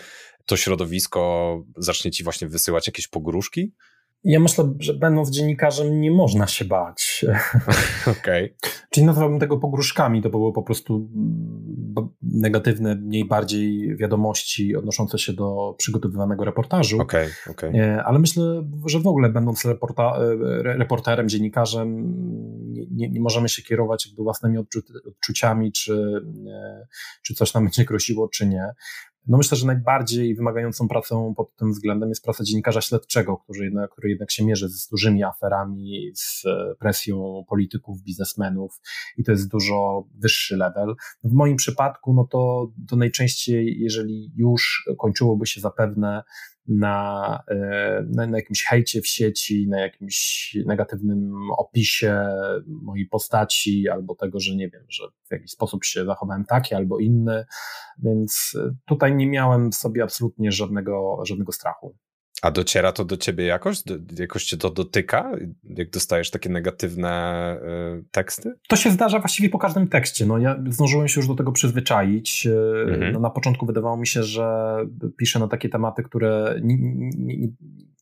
to środowisko zacznie ci właśnie wysyłać jakieś pogróżki? Ja myślę, że będąc dziennikarzem nie można się bać. [LAUGHS] Okej. Okay. Czyli nazwałbym tego pogróżkami, to były po prostu mm, negatywne, mniej bardziej wiadomości odnoszące się do przygotowywanego reportażu. Okay, okay. Ale myślę, że w ogóle będąc reporta, e, reporterem, dziennikarzem, nie, nie, nie, możemy się kierować jakby własnymi odczuciami, czy, e, czy coś nam będzie groziło, czy nie. No myślę, że najbardziej wymagającą pracą pod tym względem jest praca dziennikarza śledczego, który jednak, który jednak się mierzy z dużymi aferami, z presją polityków, biznesmenów i to jest dużo wyższy level. W moim przypadku, no to, to najczęściej, jeżeli już kończyłoby się zapewne na, e, na, na, jakimś hejcie w sieci, na jakimś negatywnym opisie mojej postaci, albo tego, że nie wiem, że w jakiś sposób się zachowałem taki albo inny, więc tutaj nie miałem w sobie absolutnie żadnego, żadnego strachu. A dociera to do ciebie jakoś? Do, jakoś cię to dotyka, jak dostajesz takie negatywne y, teksty? To się zdarza właściwie po każdym tekście. No, ja zdążyłem się już do tego przyzwyczaić. E, mhm. No, na początku wydawało mi się, że piszę na takie tematy, które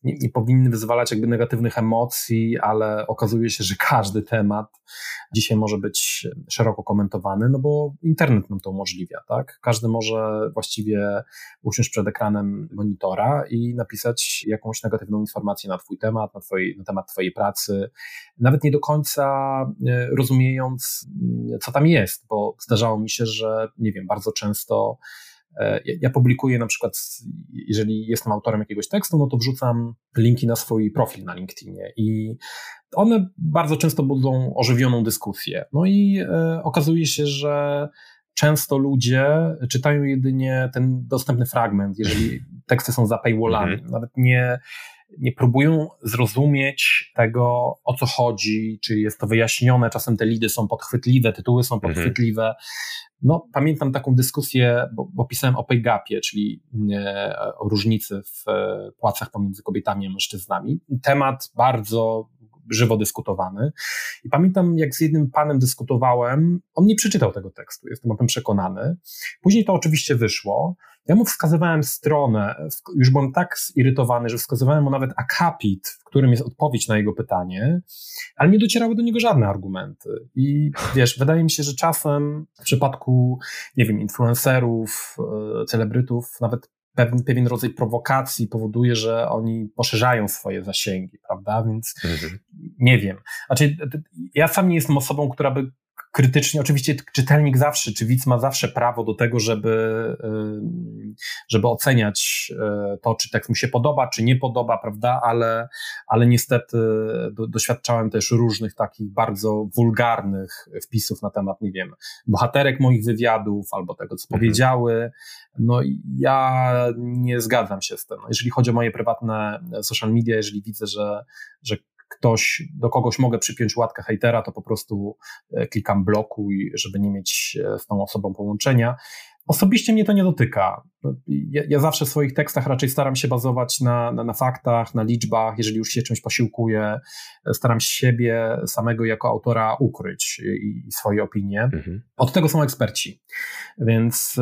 nie, nie, powinny wyzwalać jakby negatywnych emocji, ale okazuje się, że każdy temat dzisiaj może być szeroko komentowany, no bo internet nam to umożliwia, tak? Każdy może właściwie usiąść przed ekranem monitora i napisać jakąś negatywną informację na twój temat, na, twoi, na temat twojej pracy, nawet nie do końca e, rozumiejąc, co tam jest, bo zdarzało mi się, że nie wiem, bardzo często E, ja publikuję na przykład, jeżeli jestem autorem jakiegoś tekstu, no to wrzucam linki na swój profil na LinkedInie i one bardzo często budzą ożywioną dyskusję. No i e, okazuje się, że często ludzie czytają jedynie ten dostępny fragment, jeżeli [LAUGHS] teksty są za paywallami. Mhm. Nawet nie, nie próbują zrozumieć tego, o co chodzi, czy jest to wyjaśnione. Czasem te lidy są podchwytliwe, tytuły są mhm. podchwytliwe. No, pamiętam taką dyskusję, bo, bo pisałem o pay gapie, czyli e, o różnicy w e, płacach pomiędzy kobietami a mężczyznami. Temat bardzo żywo dyskutowany. I pamiętam, jak z jednym panem dyskutowałem, on nie przeczytał tego tekstu, jestem o tym przekonany. Później to oczywiście wyszło. Ja mu wskazywałem stronę, już byłem tak zirytowany, że wskazywałem mu nawet akapit, w którym jest odpowiedź na jego pytanie, ale nie docierały do niego żadne argumenty. I wiesz, wydaje mi się, że czasem w przypadku, nie wiem, influencerów, e, celebrytów, nawet pewien, pewien rodzaj prowokacji powoduje, że oni poszerzają swoje zasięgi, prawda? Więc mhm. nie wiem. Znaczy, ja sam nie jestem osobą, która by krytycznie, oczywiście czytelnik zawsze, czy widz ma zawsze prawo do tego, żeby, y, żeby oceniać y, to, czy tekst mu się podoba, czy nie podoba, prawda, ale, ale niestety do, doświadczałem też różnych takich bardzo wulgarnych wpisów na temat, nie wiem, bohaterek moich wywiadów, albo tego, co mhm. powiedziały. No ja nie zgadzam się z tym. Jeżeli chodzi o moje prywatne social media, jeżeli widzę, że, że ktoś, do kogoś mogę przypiąć łatkę hejtera, to po prostu e, klikam blokuj, żeby nie mieć e, z tą osobą połączenia. Osobiście mnie to nie dotyka. Ja, ja, zawsze w swoich tekstach raczej staram się bazować na, na, na, faktach, na liczbach. Jeżeli już się czymś posiłkuję, staram się siebie samego jako autora ukryć i, i swoje opinie. Mhm. Od tego są eksperci, więc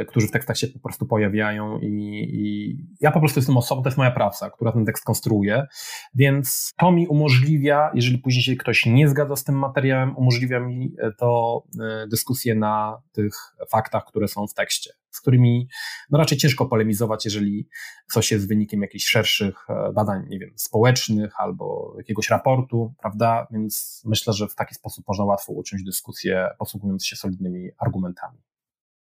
y, którzy w tekstach się po prostu pojawiają i, i, ja po prostu jestem osobą, to jest moja praca, która ten tekst konstruuje, więc to mi umożliwia, jeżeli później się ktoś nie zgadza z tym materiałem, umożliwia mi to y, dyskusję na tych faktach, które są w tekście z którymi no raczej ciężko polemizować, jeżeli coś jest wynikiem jakichś szerszych e, badań, nie wiem, społecznych albo jakiegoś raportu, prawda? Więc myślę, że w taki sposób można łatwo uciąć dyskusję, posługując się solidnymi argumentami.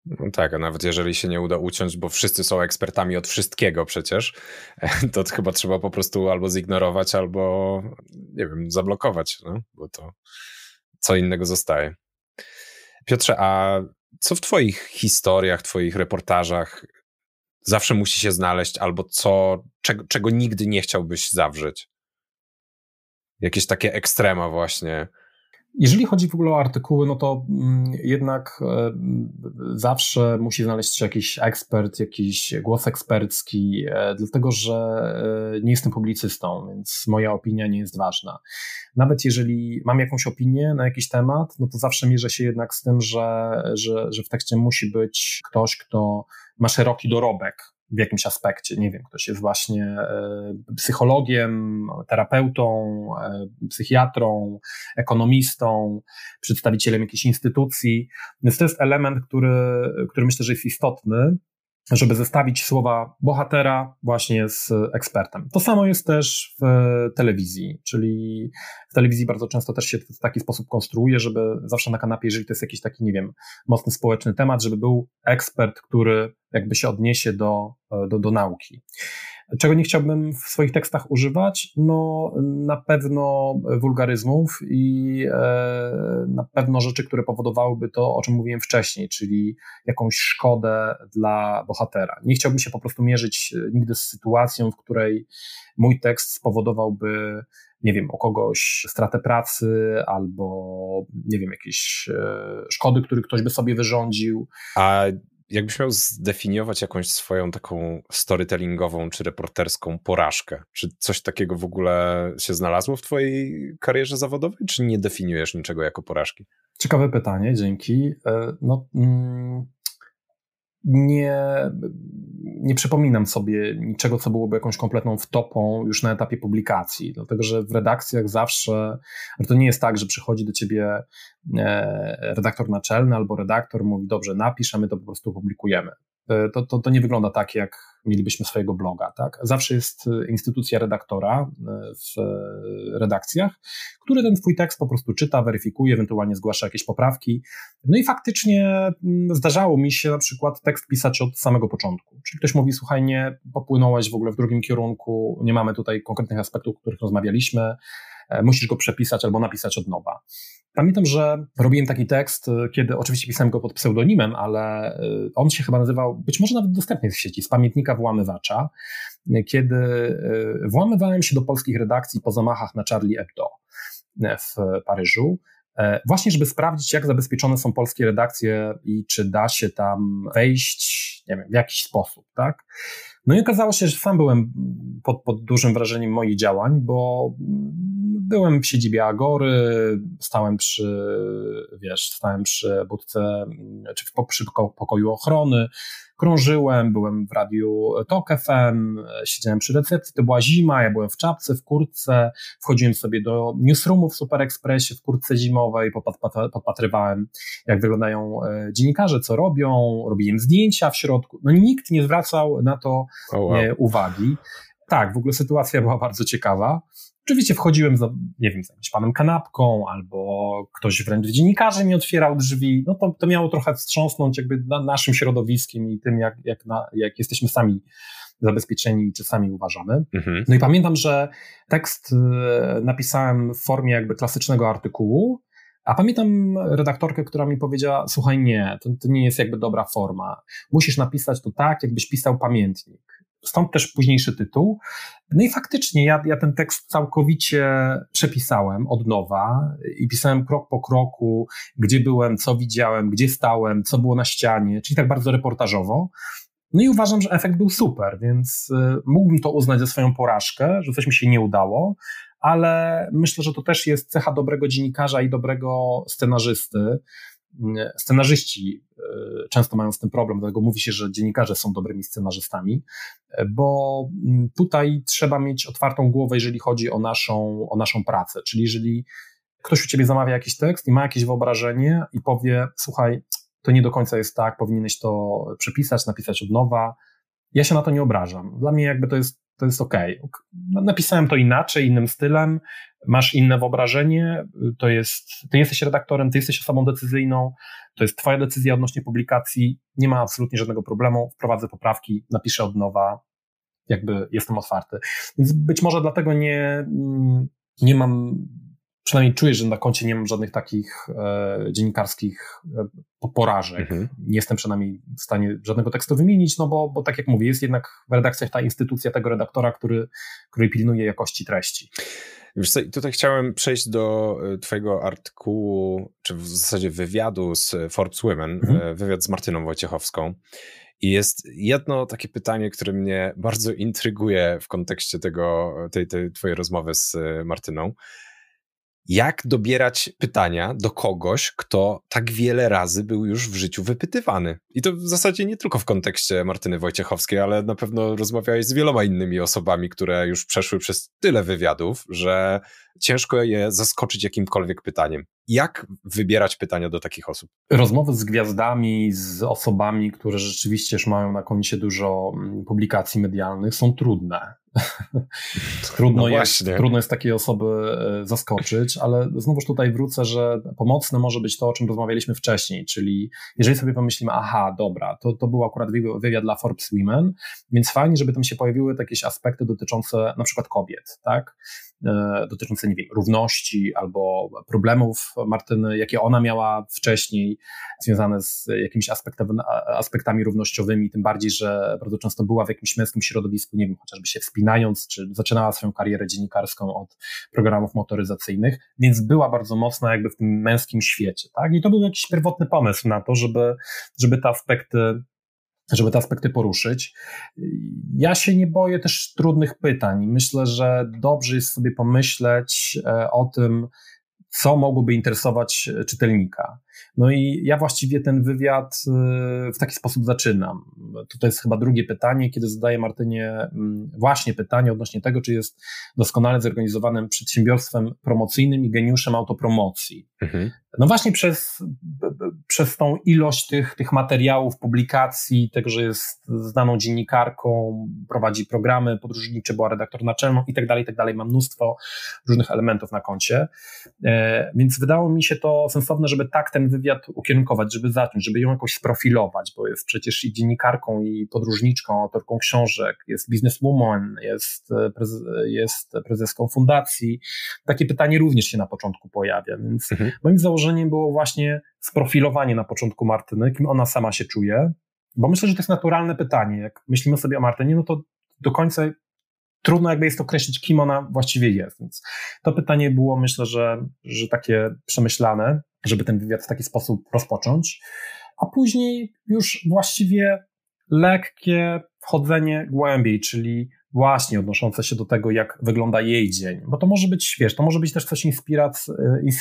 No tak, a nawet jeżeli się nie uda uciąć, bo wszyscy są ekspertami od wszystkiego przecież, [LAUGHS] to chyba trzeba po prostu albo zignorować, albo nie wiem, zablokować, no? bo to co innego zostaje. Piotrze, a co w Twoich historiach, Twoich reportażach zawsze musi się znaleźć, albo co, czego, czego nigdy nie chciałbyś zawrzeć? Jakieś takie ekstrema, właśnie. Jeżeli chodzi w ogóle o artykuły, no to mm, jednak e, zawsze musi znaleźć się jakiś ekspert, jakiś głos ekspercki, e, dlatego że e, nie jestem publicystą, więc moja opinia nie jest ważna. Nawet jeżeli mam jakąś opinię na jakiś temat, no to zawsze mierzę się jednak z tym, że, że, że w tekście musi być ktoś, kto ma szeroki dorobek w jakimś aspekcie. Nie wiem, ktoś jest właśnie e, psychologiem, terapeutą, e, psychiatrą, ekonomistą, przedstawicielem jakiejś instytucji. Więc to jest element, który, który myślę, że jest istotny żeby zestawić słowa bohatera właśnie z ekspertem. To samo jest też w telewizji, czyli w telewizji bardzo często też się w taki sposób konstruuje, żeby zawsze na kanapie, jeżeli to jest jakiś taki, nie wiem, mocny społeczny temat, żeby był ekspert, który jakby się odniesie do, do, do nauki. Czego nie chciałbym w swoich tekstach używać? No, na pewno wulgaryzmów i e, na pewno rzeczy, które powodowałyby to, o czym mówiłem wcześniej, czyli jakąś szkodę dla bohatera. Nie chciałbym się po prostu mierzyć e, nigdy z sytuacją, w której mój tekst spowodowałby nie wiem, o kogoś stratę pracy albo, nie wiem, jakieś e, szkody, które ktoś by sobie wyrządził. A jakbyś miał zdefiniować jakąś swoją taką storytellingową czy reporterską porażkę, czy coś takiego w ogóle się znalazło w twojej karierze zawodowej, czy nie definiujesz niczego jako porażki? Ciekawe pytanie, dzięki. E, no, mm, nie, nie przypominam sobie niczego, co byłoby jakąś kompletną wtopą już na etapie publikacji, dlatego że w redakcjach zawsze, to nie jest tak, że przychodzi do ciebie e, redaktor naczelny albo redaktor, mówi dobrze, napisz, a my to po prostu publikujemy. E, to, to, to nie wygląda tak, jak mielibyśmy swojego bloga. Tak? Zawsze jest e, instytucja redaktora e, w redakcjach, który ten twój tekst po prostu czyta, weryfikuje, ewentualnie zgłasza jakieś poprawki. No i faktycznie mm, zdarzało mi się na przykład tekst pisać od samego początku. Czyli ktoś mówi, słuchaj, nie popłynąłeś w ogóle w drugim kierunku, nie mamy tutaj konkretnych aspektów, o których rozmawialiśmy, musisz go przepisać albo napisać od nowa. Pamiętam, że robiłem taki tekst, y, kiedy oczywiście pisałem go pod pseudonimem, ale y, on się chyba nazywał, być może nawet dostępny w sieci, z pamiętnika włamywacza, kiedy y, włamywałem się do polskich redakcji po zamachach na Charlie Hebdo w Paryżu. Właśnie, żeby sprawdzić, jak zabezpieczone są polskie redakcje i czy da się tam wejść, nie wiem, w jakiś sposób, tak? No i okazało się, że sam byłem pod, pod dużym wrażeniem moich działań, bo byłem w siedzibie Agory, stałem przy, wiesz, stałem przy budce, czy w, przy pokoju ochrony, krążyłem, byłem w radiu TOK FM, siedziałem przy recepcji, to była zima, ja byłem w czapce, w kurtce, wchodziłem sobie do newsroomu w Super Expressie w kurtce zimowej, podpatrywałem, jak wyglądają e, dziennikarze, co robią, robiłem zdjęcia w środku. No nikt nie zwracał na to oh, wow. uwagi. Tak, w ogóle sytuacja była bardzo ciekawa. Oczywiście wchodziłem za, nie wiem, jakimś panem kanapką, albo ktoś wręcz dziennikarzy mi otwierał drzwi. No to, to miało trochę wstrząsnąć jakby na naszym środowiskiem i tym, jak, jak, na, jak jesteśmy sami zabezpieczeni, czy sami uważamy. Mhm. No i pamiętam, że tekst e, napisałem w formie jakby klasycznego artykułu, a pamiętam redaktorkę, która mi powiedziała: Słuchaj, nie, to, to nie jest jakby dobra forma. Musisz napisać to tak, jakbyś pisał pamiętnik. Stąd też późniejszy tytuł. No i faktycznie ja, ja ten tekst całkowicie przepisałem od nowa i pisałem krok po kroku, gdzie byłem, co widziałem, gdzie stałem, co było na ścianie, czyli tak bardzo reportażowo. No i uważam, że efekt był super, więc y, mógłbym to uznać za swoją porażkę, że coś mi się nie udało, ale myślę, że to też jest cecha dobrego dziennikarza i dobrego scenarzysty, Scenarzyści e, często mają z tym problem, dlatego mówi się, że dziennikarze są dobrymi scenarzystami, e, bo mm, tutaj trzeba mieć otwartą głowę, jeżeli chodzi o naszą, o naszą pracę. Czyli jeżeli ktoś u ciebie zamawia jakiś tekst i ma jakieś wyobrażenie i powie: Słuchaj, to nie do końca jest tak, powinieneś to przepisać, napisać od nowa. Ja się na to nie obrażam. Dla mnie jakby to jest to jest ok. Napisałem to inaczej, innym stylem, masz inne wyobrażenie, to jest, ty jesteś redaktorem, ty jesteś osobą decyzyjną, to jest twoja decyzja odnośnie publikacji, nie ma absolutnie żadnego problemu, wprowadzę poprawki, napiszę od nowa, jakby jestem otwarty. Więc być może dlatego nie, mm, nie mam przynajmniej czuję, że na koncie nie mam żadnych takich e, dziennikarskich e, porażek. Mhm. Nie jestem przynajmniej w stanie żadnego tekstu wymienić, no bo, bo tak jak mówię, jest jednak w redakcjach ta instytucja tego redaktora, który, który pilnuje jakości treści. Co, tutaj chciałem przejść do e, twojego artykułu, czy w zasadzie wywiadu z Forbes Women, mhm. E, wywiad z Martyną Wojciechowską. I jest jedno takie pytanie, które mnie bardzo intryguje w kontekście tego, tej, tej twojej rozmowy z e, Martyną jak dobierać pytania do kogoś, kto tak wiele razy był już w życiu wypytywany. I to w zasadzie nie tylko w kontekście Martyny Wojciechowskiej, ale na pewno rozmawiałeś z wieloma innymi osobami, które już przeszły przez tyle wywiadów, że ciężko je zaskoczyć jakimkolwiek pytaniem. Jak wybierać pytania do takich osób? Rozmowy z gwiazdami, z osobami, które rzeczywiście już mają na koncie dużo mm, publikacji medialnych, są trudne. [LAUGHS] trudno, no jest, trudno jest takiej osoby e, zaskoczyć, ale znowuż tutaj wrócę, że pomocne może być to, o czym rozmawialiśmy wcześniej, czyli jeżeli sobie pomyślimy, aha, dobra, to, to był akurat wywiad dla Forbes Women, więc fajnie, żeby tam się pojawiły jakieś aspekty dotyczące na przykład kobiet, tak? E, dotyczące, nie wiem, równości albo problemów Martyny, jakie ona miała wcześniej, związane z jakimiś aspektami równościowymi, tym bardziej, że bardzo często była w jakimś męskim środowisku, nie wiem, chociażby się wspinając, czy zaczynała swoją karierę dziennikarską od programów motoryzacyjnych, więc była bardzo mocna jakby w tym męskim świecie, tak? I to był jakiś pierwotny pomysł na to, żeby, żeby te aspekty żeby te aspekty poruszyć. Ja się nie boję też trudnych pytań. Myślę, że dobrze jest sobie pomyśleć e, o tym, co mogłoby interesować czytelnika. No i ja właściwie ten wywiad y, w taki sposób zaczynam. To, jest chyba drugie pytanie, kiedy zadaję Martynie mm, właśnie pytanie odnośnie tego, czy jest doskonale zorganizowanym przedsiębiorstwem promocyjnym i geniuszem autopromocji. Mhm. No właśnie przez, przez tą ilość tych, tych materiałów, publikacji, tego, że jest znaną dziennikarką, prowadzi programy podróżnicze, była redaktor naczelną i tak dalej, i tak dalej. Mam mnóstwo różnych elementów na koncie. E, więc wydało mi się to sensowne, żeby tak ten wywiad ukierunkować, żeby zacząć, żeby ją jakoś sprofilować, bo jest przecież i dziennikarką, i podróżniczką, autorką książek, jest bizneswoman, jest, prez, jest prezeską fundacji. Takie pytanie również się na początku pojawia, więc mhm. moim założeniem było właśnie sprofilowanie na początku Martyny, kim ona sama się czuje, bo myślę, że to jest naturalne pytanie. Jak myślimy sobie o Martynie, no to do końca trudno jakby jest określić, kim ona właściwie jest. Więc to pytanie było, myślę, że, że takie przemyślane, żeby ten wywiad w taki sposób rozpocząć, a później już właściwie lekkie wchodzenie głębiej, czyli właśnie odnoszące się do tego, jak wygląda jej dzień, bo to może być, wiesz, to może być też coś inspirac,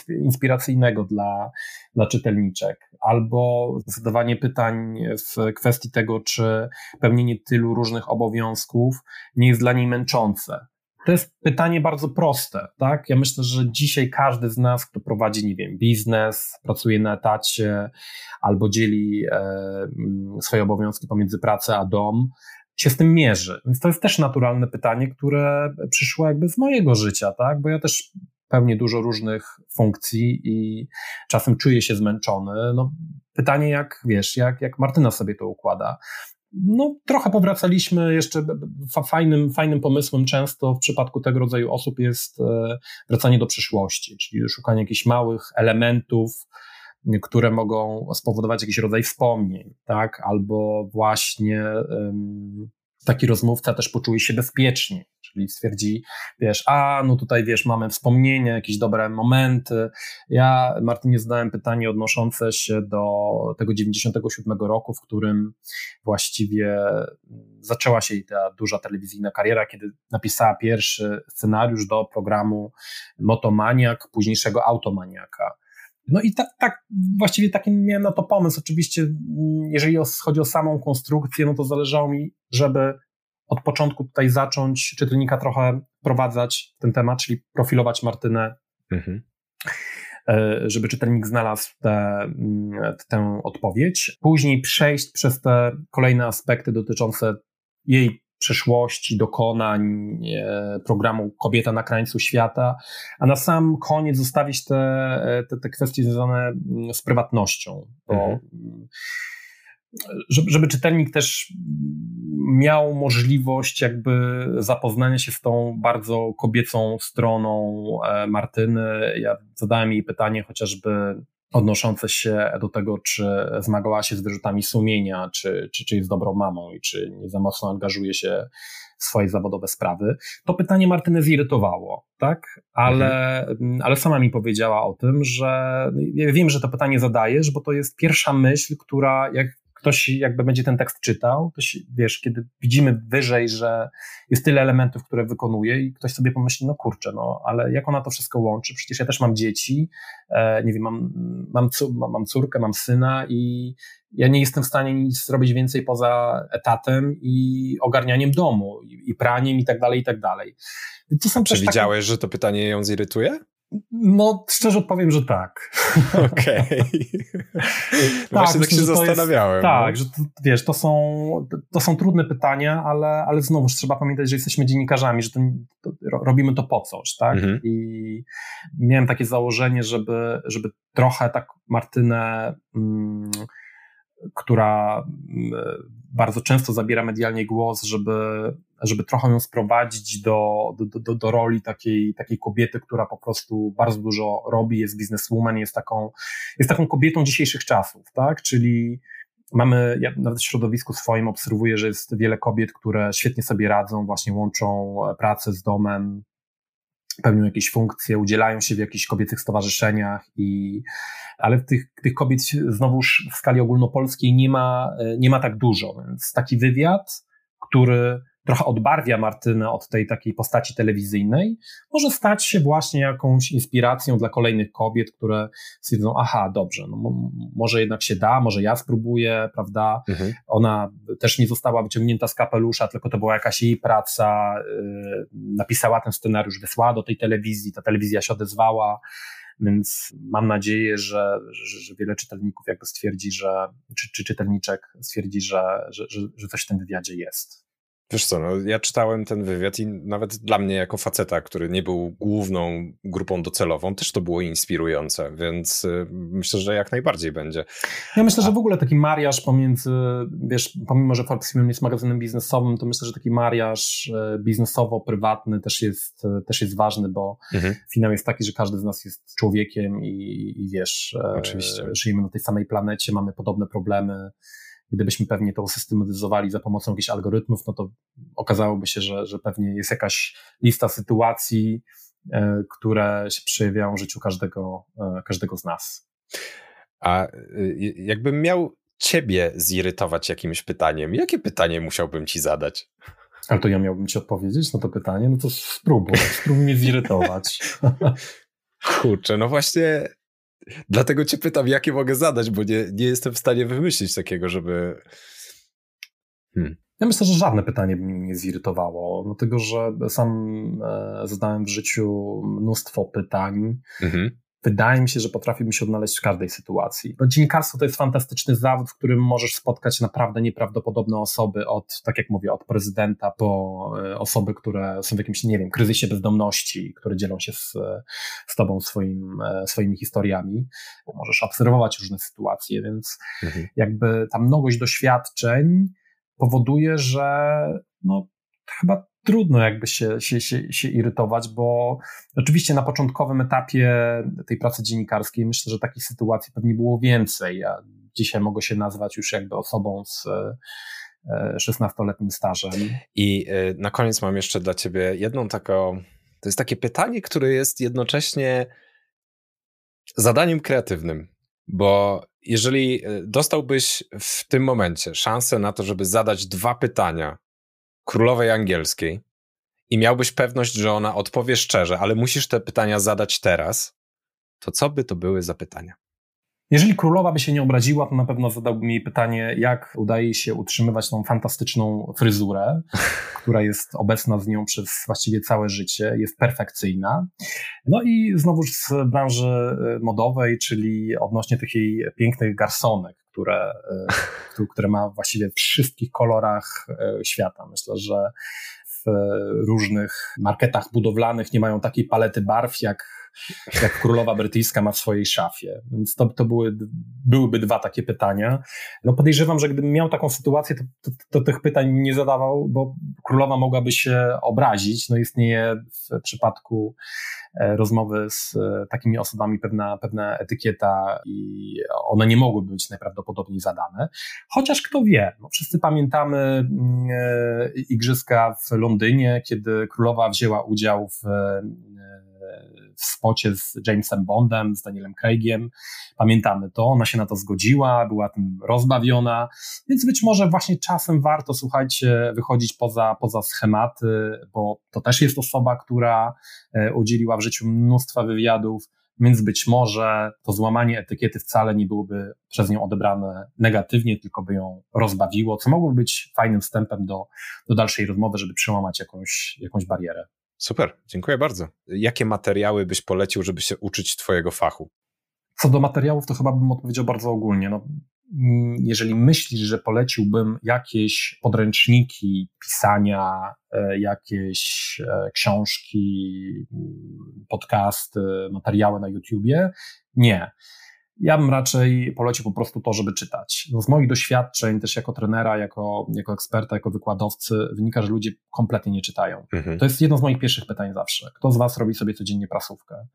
inspiracyjnego dla, dla czytelniczek, albo zadawanie pytań w kwestii tego, czy pełnienie tylu różnych obowiązków nie jest dla niej męczące. To jest pytanie bardzo proste, tak? Ja myślę, że dzisiaj każdy z nas, kto prowadzi, nie wiem, biznes, pracuje na etacie albo dzieli e, swoje obowiązki pomiędzy pracę a dom, się z tym mierzy. Więc to jest też naturalne pytanie, które przyszło jakby z mojego życia, tak? Bo ja też pełnię dużo różnych funkcji i czasem czuję się zmęczony. No, pytanie, jak wiesz, jak, jak Martyna sobie to układa. No, trochę powracaliśmy jeszcze fajnym, fajnym pomysłem często w przypadku tego rodzaju osób jest e, wracanie do przyszłości, czyli szukanie jakichś małych elementów, które mogą spowodować jakiś rodzaj wspomnień, tak? Albo właśnie um, taki rozmówca też poczuje się bezpiecznie, czyli stwierdzi, wiesz, a no tutaj wiesz, mamy wspomnienia, jakieś dobre momenty. Ja Martynie zadałem pytanie odnoszące się do tego 97 roku, w którym właściwie zaczęła się ta duża telewizyjna kariera, kiedy napisała pierwszy scenariusz do programu Motomaniak, późniejszego Automaniaka. No i tak, tak, właściwie taki miałem na to pomysł. Oczywiście, mm, jeżeli chodzi o samą konstrukcję, no to zależało mi, żeby od początku tutaj zacząć czytelnika trochę prowadzać ten temat, czyli profilować Martynę, mhm. E, żeby czytelnik znalazł mm, tę odpowiedź. Później przejść przez te kolejne aspekty dotyczące jej przeszłości, dokonań, e, programu Kobieta na krańcu świata, a na sam koniec zostawić te, e, te, te kwestie związane mm, z prywatnością. Bo, mhm. Żeby, żeby czytelnik też miał możliwość jakby zapoznania się z tą bardzo kobiecą stroną e, Martyny. Ja zadałem jej pytanie chociażby odnoszące się do tego, czy zmagała się z wyrzutami sumienia, czy, czy, czy jest dobrą mamą i czy nie za mocno angażuje się w swoje zawodowe sprawy. To pytanie Martynę zirytowało, tak? Ale, mhm. ale sama mi powiedziała o tym, że ja wiem, że to pytanie zadajesz, bo to jest pierwsza myśl, która jak ktoś jakby będzie ten tekst czytał, to się, wiesz, kiedy widzimy wyżej, że jest tyle elementów, które wykonuje i ktoś sobie pomyśli, no kurczę, no ale jak ona to wszystko łączy? Przecież ja też mam dzieci, e, nie wiem, mam, mam, mam córkę, mam syna i ja nie jestem w stanie nic zrobić więcej poza etatem i ogarnianiem domu i, i praniem i tak dalej, i tak dalej. To są Przewidziałeś, takie... że to pytanie ją zirytuje? No, szczerze odpowiem, że tak. [LAUGHS] Okej. [LAUGHS] Okay. tak, Właśnie tak się zastanawiałem. Jest, tak, no. że to, wiesz, to są, to są trudne pytania, ale, ale znowuż trzeba pamiętać, że jesteśmy dziennikarzami, że to, to robimy to po coś, tak? Mhm. I miałem takie założenie, żeby, żeby trochę tak Martynę. Mm, która mm, bardzo często zabiera medialnie głos, żeby, żeby trochę ją sprowadzić do, do, do, do roli takiej, takiej kobiety, która po prostu bardzo dużo robi, jest bizneswoman, jest taką, jest taką kobietą dzisiejszych czasów, tak? Czyli mamy, ja nawet w środowisku swoim obserwuję, że jest wiele kobiet, które świetnie sobie radzą, właśnie łączą pracę z domem, pełnią jakieś funkcje, udzielają się w jakichś kobiecych stowarzyszeniach i ale tych, tych kobiet znowuż w skali ogólnopolskiej nie ma, nie ma tak dużo, więc taki wywiad, który trochę odbarwia Martynę od tej takiej postaci telewizyjnej, może stać się właśnie jakąś inspiracją dla kolejnych kobiet, które stwierdzą, aha, dobrze, no, może jednak się da, może ja spróbuję, prawda? Mhm. Ona też nie została wyciągnięta z kapelusza, tylko to była jakaś jej praca, yy, napisała ten scenariusz, wysłała do tej telewizji, ta telewizja się odezwała, więc mam nadzieję, że, że, że wiele czytelników jakby stwierdzi, że, czy, czy czytelniczek stwierdzi, że, że, że coś w tym wywiadzie jest. Wiesz co, no, ja czytałem ten wywiad i nawet dla mnie jako faceta, który nie był główną grupą docelową, też to było inspirujące, więc y, myślę, że jak najbardziej będzie. Ja myślę, A... że w ogóle taki mariaż pomiędzy, wiesz, pomimo, że Forbes Film jest magazynem biznesowym, to myślę, że taki mariaż e, biznesowo-prywatny też jest, e, też jest ważny, bo mhm. finał jest taki, że każdy z nas jest człowiekiem i, i wiesz, Oczywiście. żyjemy na tej samej planecie, mamy podobne problemy, Gdybyśmy pewnie to usystematyzowali za pomocą jakichś algorytmów, no to okazałoby się, że, że pewnie jest jakaś lista sytuacji, e, które się przejawiają w życiu każdego, e, każdego z nas. A y, jakbym miał ciebie zirytować jakimś pytaniem, jakie pytanie musiałbym ci zadać? Ale to ja miałbym ci odpowiedzieć na to pytanie? No to spróbuj, spróbuj mnie zirytować. [LAUGHS] Kurczę, no właśnie Dlatego cię pytam, jakie mogę zadać, bo nie, nie jestem w stanie wymyślić takiego, żeby. Hmm. Ja myślę, że żadne pytanie by mnie nie zirytowało, dlatego że sam e, zadałem w życiu mnóstwo pytań. Mhm wydaje mi się, że potrafiłbym się odnaleźć w każdej sytuacji. No, dziennikarstwo to jest fantastyczny zawód, w którym możesz spotkać naprawdę nieprawdopodobne osoby, od, tak jak mówię, od prezydenta po e, osoby, które są w jakimś, nie wiem, kryzysie bezdomności, które dzielą się z, z tobą swoim, e, swoimi historiami. Możesz obserwować różne sytuacje, więc mhm. jakby ta mnogość doświadczeń powoduje, że no, chyba trudno jakby się, się, się, się irytować, bo oczywiście na początkowym etapie tej pracy dziennikarskiej myślę, że takich sytuacji pewnie było więcej. Ja dzisiaj mogę się nazwać już jakby osobą z 16-letnim e, stażem. I e, na koniec mam jeszcze dla ciebie jedną taką, to jest takie pytanie, które jest jednocześnie zadaniem kreatywnym, bo jeżeli e, dostałbyś w tym momencie szansę na to, żeby zadać dwa pytania królowej angielskiej i miałbyś pewność, że ona odpowie szczerze, ale musisz te pytania zadać teraz, to co by to były za pytania? Jeżeli królowa by się nie obraziła, to na pewno zadałbym jej pytanie, jak udaje się utrzymywać tą fantastyczną fryzurę, [LAUGHS] która jest obecna z nią przez właściwie całe życie, jest perfekcyjna. No i znowu z branży e, modowej, czyli odnośnie tych jej pięknych garsonek, które, e, które ma właściwie w wszystkich kolorach e, świata. Myślę, że w różnych marketach budowlanych nie mają takiej palety barw, jak jak królowa brytyjska ma w swojej szafie. Więc to, to były, byłyby dwa takie pytania. No podejrzewam, że gdybym miał taką sytuację, to, to, to, tych pytań nie zadawał, bo królowa mogłaby się obrazić. No istnieje w przypadku rozmowy z e, takimi osobami pewna, pewna etykieta i one nie mogły być najprawdopodobniej zadane. Chociaż kto wie, no wszyscy pamiętamy mm, e, igrzyska w Londynie, kiedy królowa wzięła udział w w spocie z Jamesem Bondem, z Danielem Craigiem. Pamiętamy to, ona się na to zgodziła, była tym rozbawiona, więc być może właśnie czasem warto, słuchajcie, wychodzić poza, poza schematy, bo to też jest osoba, która e, udzieliła w życiu mnóstwa wywiadów, więc być może to złamanie etykiety wcale nie byłoby przez nią odebrane negatywnie, tylko by ją rozbawiło, co mogłoby być fajnym wstępem do, do dalszej rozmowy, żeby przełamać jakąś, jakąś barierę. Super, dziękuję bardzo. Jakie materiały byś polecił, żeby się uczyć Twojego fachu? Co do materiałów, to chyba bym odpowiedział bardzo ogólnie. No, mm, jeżeli myślisz, że poleciłbym jakieś podręczniki pisania, e, jakieś e, książki, mm, podcasty, materiały na YouTubie, nie. Ja bym raczej polecił po prostu to, żeby czytać. No z moich doświadczeń, też jako trenera, jako, jako eksperta, jako wykładowcy, wynika, że ludzie kompletnie nie czytają. Mhm. To jest jedno z moich pierwszych pytań zawsze. Kto z Was robi sobie codziennie prasówkę?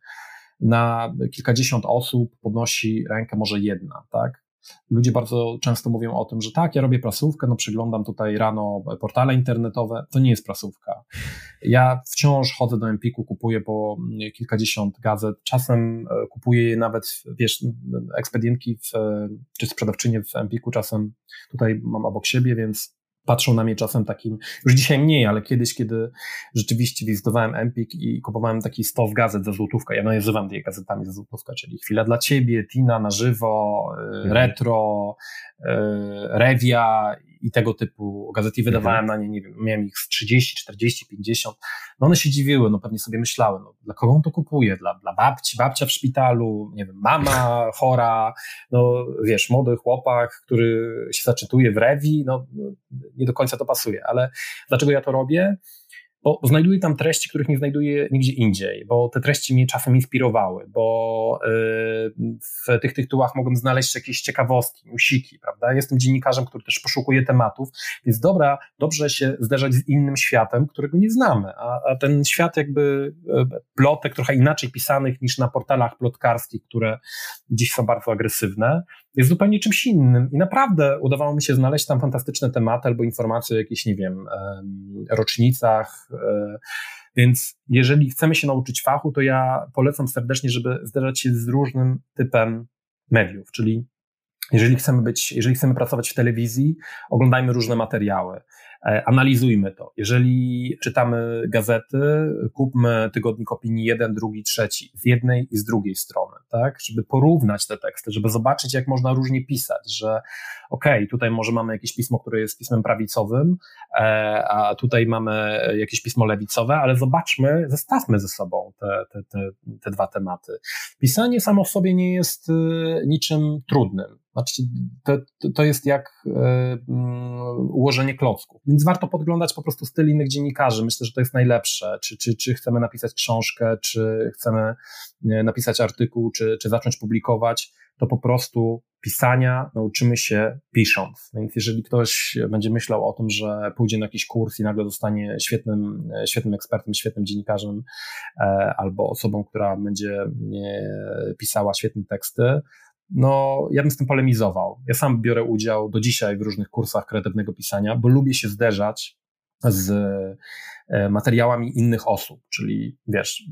Na kilkadziesiąt osób podnosi rękę może jedna, tak? Ludzie bardzo często mówią o tym, że tak, ja robię prasówkę, no przyglądam tutaj rano portale internetowe, to nie jest prasówka. Ja wciąż chodzę do Empiku, kupuję po kilkadziesiąt gazet, czasem e, kupuję je nawet, wiesz, ekspedientki w, czy sprzedawczynie w Empiku. Czasem tutaj mam obok siebie, więc patrzą na mnie czasem takim, już dzisiaj mniej, ale kiedyś, kiedy rzeczywiście wizytowałem Empik i kupowałem taki stos gazet za złotówkę, ja nazywam je gazetami za złotówkę, czyli Chwila dla Ciebie, Tina na żywo, y, mhm. Retro, y, Rewia i tego typu gazety wydawałem mhm. na nie, nie wiem, miałem ich z 30, 40, 50. No one się dziwiły, no pewnie sobie myślały, no dla kogo on to kupuje? Dla, dla babci, babcia w szpitalu, nie wiem, mama [LAUGHS] chora, no wiesz, młody chłopak, który się zaczytuje w rewi, no nie do końca to pasuje, ale dlaczego ja to robię? Bo znajduję tam treści, których nie znajduję nigdzie indziej, bo te treści mnie czasem inspirowały, bo y, w tych tytułach mogłem znaleźć jakieś ciekawostki, musiki, prawda? Jestem dziennikarzem, który też poszukuje tematów, więc dobra, dobrze się zderzać z innym światem, którego nie znamy, a, a ten świat jakby e, plotek trochę inaczej pisanych niż na portalach plotkarskich, które dziś są bardzo agresywne, jest zupełnie czymś innym i naprawdę udawało mi się znaleźć tam fantastyczne tematy albo informacje o jakichś, nie wiem, rocznicach, e, więc jeżeli chcemy się nauczyć fachu, to ja polecam serdecznie, żeby zderzać się z różnym typem mediów, czyli jeżeli chcemy być, jeżeli chcemy pracować w telewizji, oglądajmy różne materiały. E, analizujmy to. Jeżeli czytamy gazety, kupmy tygodnik opinii jeden, drugi, trzeci, z jednej i z drugiej strony, tak? Żeby porównać te teksty, żeby zobaczyć, jak można różnie pisać, że okej, okay, tutaj może mamy jakieś pismo, które jest pismem prawicowym, e, a tutaj mamy jakieś pismo lewicowe, ale zobaczmy, zestawmy ze sobą te, te, te, te dwa tematy. Pisanie samo w sobie nie jest y, niczym trudnym. Znaczy, to, to jest jak e, mm, ułożenie klocków. Więc warto podglądać po prostu styl innych dziennikarzy. Myślę, że to jest najlepsze. Czy, czy, czy chcemy napisać książkę, czy chcemy napisać artykuł, czy, czy zacząć publikować, to po prostu pisania nauczymy się pisząc. Więc jeżeli ktoś będzie myślał o tym, że pójdzie na jakiś kurs i nagle zostanie świetnym, świetnym ekspertem, świetnym dziennikarzem e, albo osobą, która będzie pisała świetne teksty, no ja bym z tym polemizował. Ja sam biorę udział do dzisiaj w różnych kursach kreatywnego pisania, bo lubię się zderzać z e, materiałami innych osób, czyli wiesz,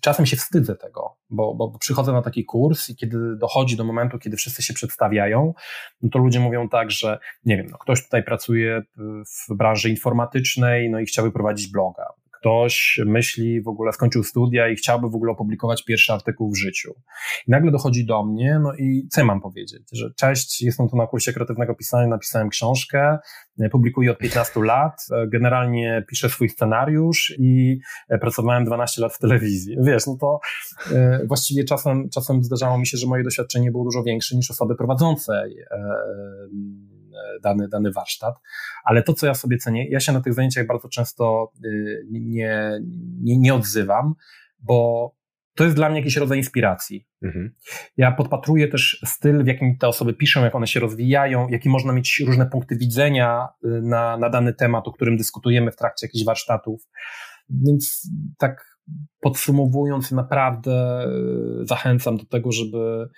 czasem się wstydzę tego, bo, bo przychodzę na taki kurs i kiedy dochodzi do momentu, kiedy wszyscy się przedstawiają, no to ludzie mówią tak, że nie wiem, no ktoś tutaj pracuje w branży informatycznej, no i chciałby prowadzić bloga ktoś myśli, w ogóle skończył studia i chciałby w ogóle opublikować pierwszy artykuł w życiu. I nagle dochodzi do mnie, no i co mam powiedzieć, że cześć, jestem tu na kursie kreatywnego pisania, napisałem książkę, publikuję od 15 lat, generalnie piszę swój scenariusz i pracowałem 12 lat w telewizji. Wiesz, no to e, właściwie czasem, czasem zdarzało mi się, że moje doświadczenie było dużo większe niż osoby prowadzącej e, dany, dany warsztat. Ale to, co ja sobie cenię, ja się na tych zajęciach bardzo często y, nie, nie, nie odzywam, bo to jest dla mnie jakiś rodzaj inspiracji. Mhm. Ja podpatruję też styl, w jakim te osoby piszą, jak one się rozwijają, jaki można mieć różne punkty widzenia y, na, na dany temat, o którym dyskutujemy w trakcie jakichś warsztatów. Więc tak podsumowując, naprawdę y, zachęcam do tego, żeby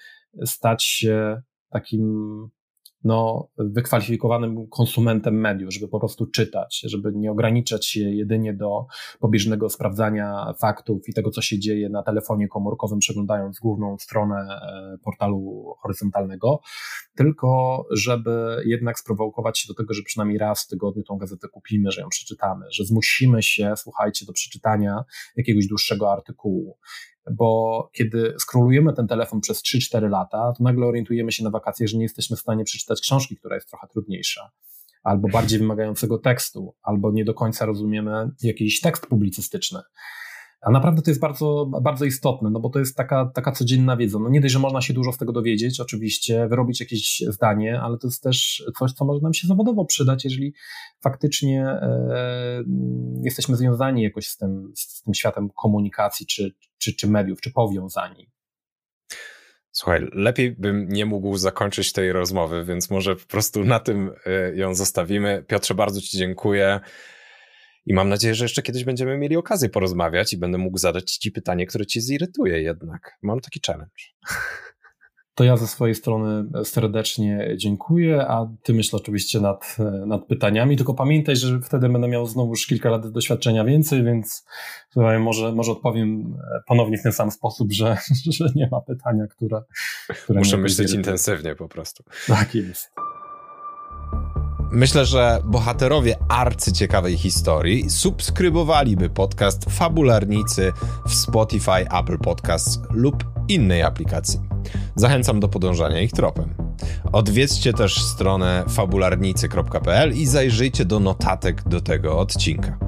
stać się takim no, wykwalifikowanym konsumentem mediów, żeby po prostu czytać, żeby nie ograniczać się jedynie do pobieżnego sprawdzania faktów i tego, co się dzieje na telefonie komórkowym, przeglądając główną stronę e, portalu horyzontalnego, tylko żeby jednak sprowokować się do tego, że przynajmniej raz w tygodniu tą gazetę kupimy, że ją przeczytamy, że zmusimy się, słuchajcie, do przeczytania jakiegoś dłuższego artykułu bo kiedy skrolujemy ten telefon przez 3-4 lata, to nagle orientujemy się na wakacjach, że nie jesteśmy w stanie przeczytać książki, która jest trochę trudniejsza, albo bardziej wymagającego tekstu, albo nie do końca rozumiemy jakiś tekst publicystyczny. A naprawdę to jest bardzo, bardzo istotne, no bo to jest taka, taka codzienna wiedza. No nie dość, że można się dużo z tego dowiedzieć, oczywiście, wyrobić jakieś zdanie, ale to jest też coś, co może nam się zawodowo przydać, jeżeli faktycznie e, jesteśmy związani jakoś z tym, z tym światem komunikacji, czy, czy, czy mediów, czy powiązani. Słuchaj, lepiej bym nie mógł zakończyć tej rozmowy, więc może po prostu na tym e, ją zostawimy. Piotrze, bardzo Ci dziękuję. I mam nadzieję, że jeszcze kiedyś będziemy mieli okazję porozmawiać i będę mógł zadać Ci pytanie, które Ci zirytuje jednak. Mam taki challenge. [LAUGHS] To ja ze swojej strony serdecznie dziękuję, a ty myśl oczywiście nad, nad pytaniami, tylko pamiętaj, że wtedy będę miał znowu już kilka lat doświadczenia więcej, więc może, może odpowiem ponownie w ten sam sposób, że, [LAUGHS] że nie ma pytania, które... które Muszę myśleć intensywnie po prostu. Tak jest. Myślę, że bohaterowie arcyciekawej historii subskrybowaliby podcast Fabularnicy w Spotify, Apple Podcasts lub innej aplikacji. Zachęcam do podążania ich tropem. Odwiedźcie też stronę fabularnicy.pl i zajrzyjcie do notatek do tego odcinka.